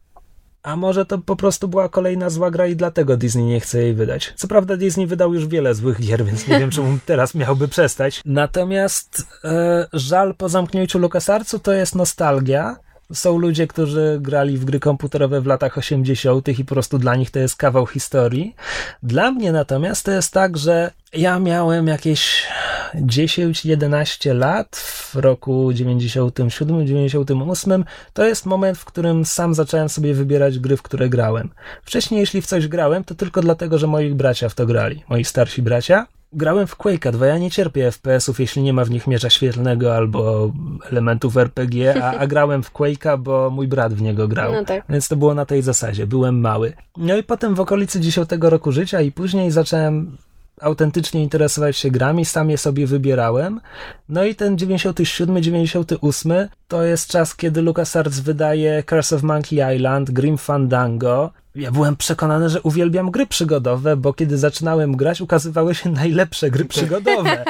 a może to po prostu była kolejna zła gra i dlatego Disney nie chce jej wydać. Co prawda Disney wydał już wiele złych gier, więc nie wiem, czemu teraz miałby przestać. Natomiast e, żal po zamknięciu LucasArtsu to jest nostalgia. Są ludzie, którzy grali w gry komputerowe w latach 80. i po prostu dla nich to jest kawał historii. Dla mnie natomiast to jest tak, że ja miałem jakieś 10-11 lat w roku 97-98. To jest moment, w którym sam zacząłem sobie wybierać gry, w które grałem. Wcześniej, jeśli w coś grałem, to tylko dlatego, że moi bracia w to grali. Moi starsi bracia. Grałem w Quake'a 2, ja nie cierpię FPS-ów, jeśli nie ma w nich miecza świetlnego albo elementów RPG, a, a grałem w Quake'a, bo mój brat w niego grał. No tak. Więc to było na tej zasadzie. Byłem mały. No i potem w okolicy 10 roku życia i później zacząłem autentycznie interesować się grami, sam je sobie wybierałem. No i ten 97, 98 to jest czas, kiedy LucasArts wydaje Curse of Monkey Island, Grim Fandango. Ja byłem przekonany, że uwielbiam gry przygodowe, bo kiedy zaczynałem grać, ukazywały się najlepsze gry przygodowe.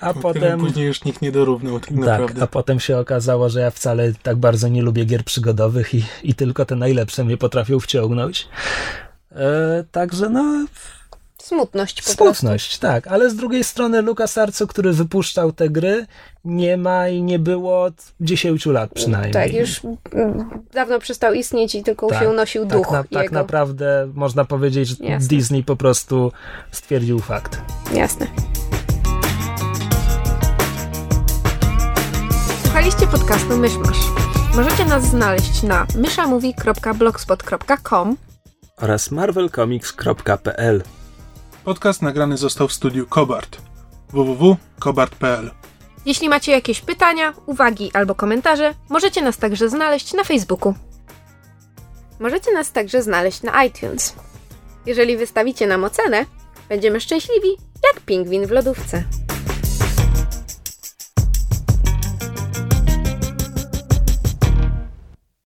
A Potem... potem... Później już nikt nie dorównał tak Tak, naprawdę. a potem się okazało, że ja wcale tak bardzo nie lubię gier przygodowych i, i tylko te najlepsze mnie potrafią wciągnąć. E, także no, Smutność po prostu. smutność, tak, ale z drugiej strony LucasArtsu, który wypuszczał te gry, nie ma i nie było od 10 lat przynajmniej. Tak, już mm, dawno przestał istnieć i tylko Tak, się unosił duch tak, na, tak jego. naprawdę można powiedzieć, że Jasne. Disney po prostu stwierdził fakt. Jasne. Słuchaliście podcastu Myszmasz. Możecie nas znaleźć na myszamovie.blogspot.com Oraz marvelcomics.pl Podcast nagrany został w studiu Kobart. www.kobart.pl Jeśli macie jakieś pytania, uwagi albo komentarze, możecie nas także znaleźć na Facebooku. Możecie nas także znaleźć na iTunes. Jeżeli wystawicie nam ocenę, będziemy szczęśliwi jak pingwin w lodówce.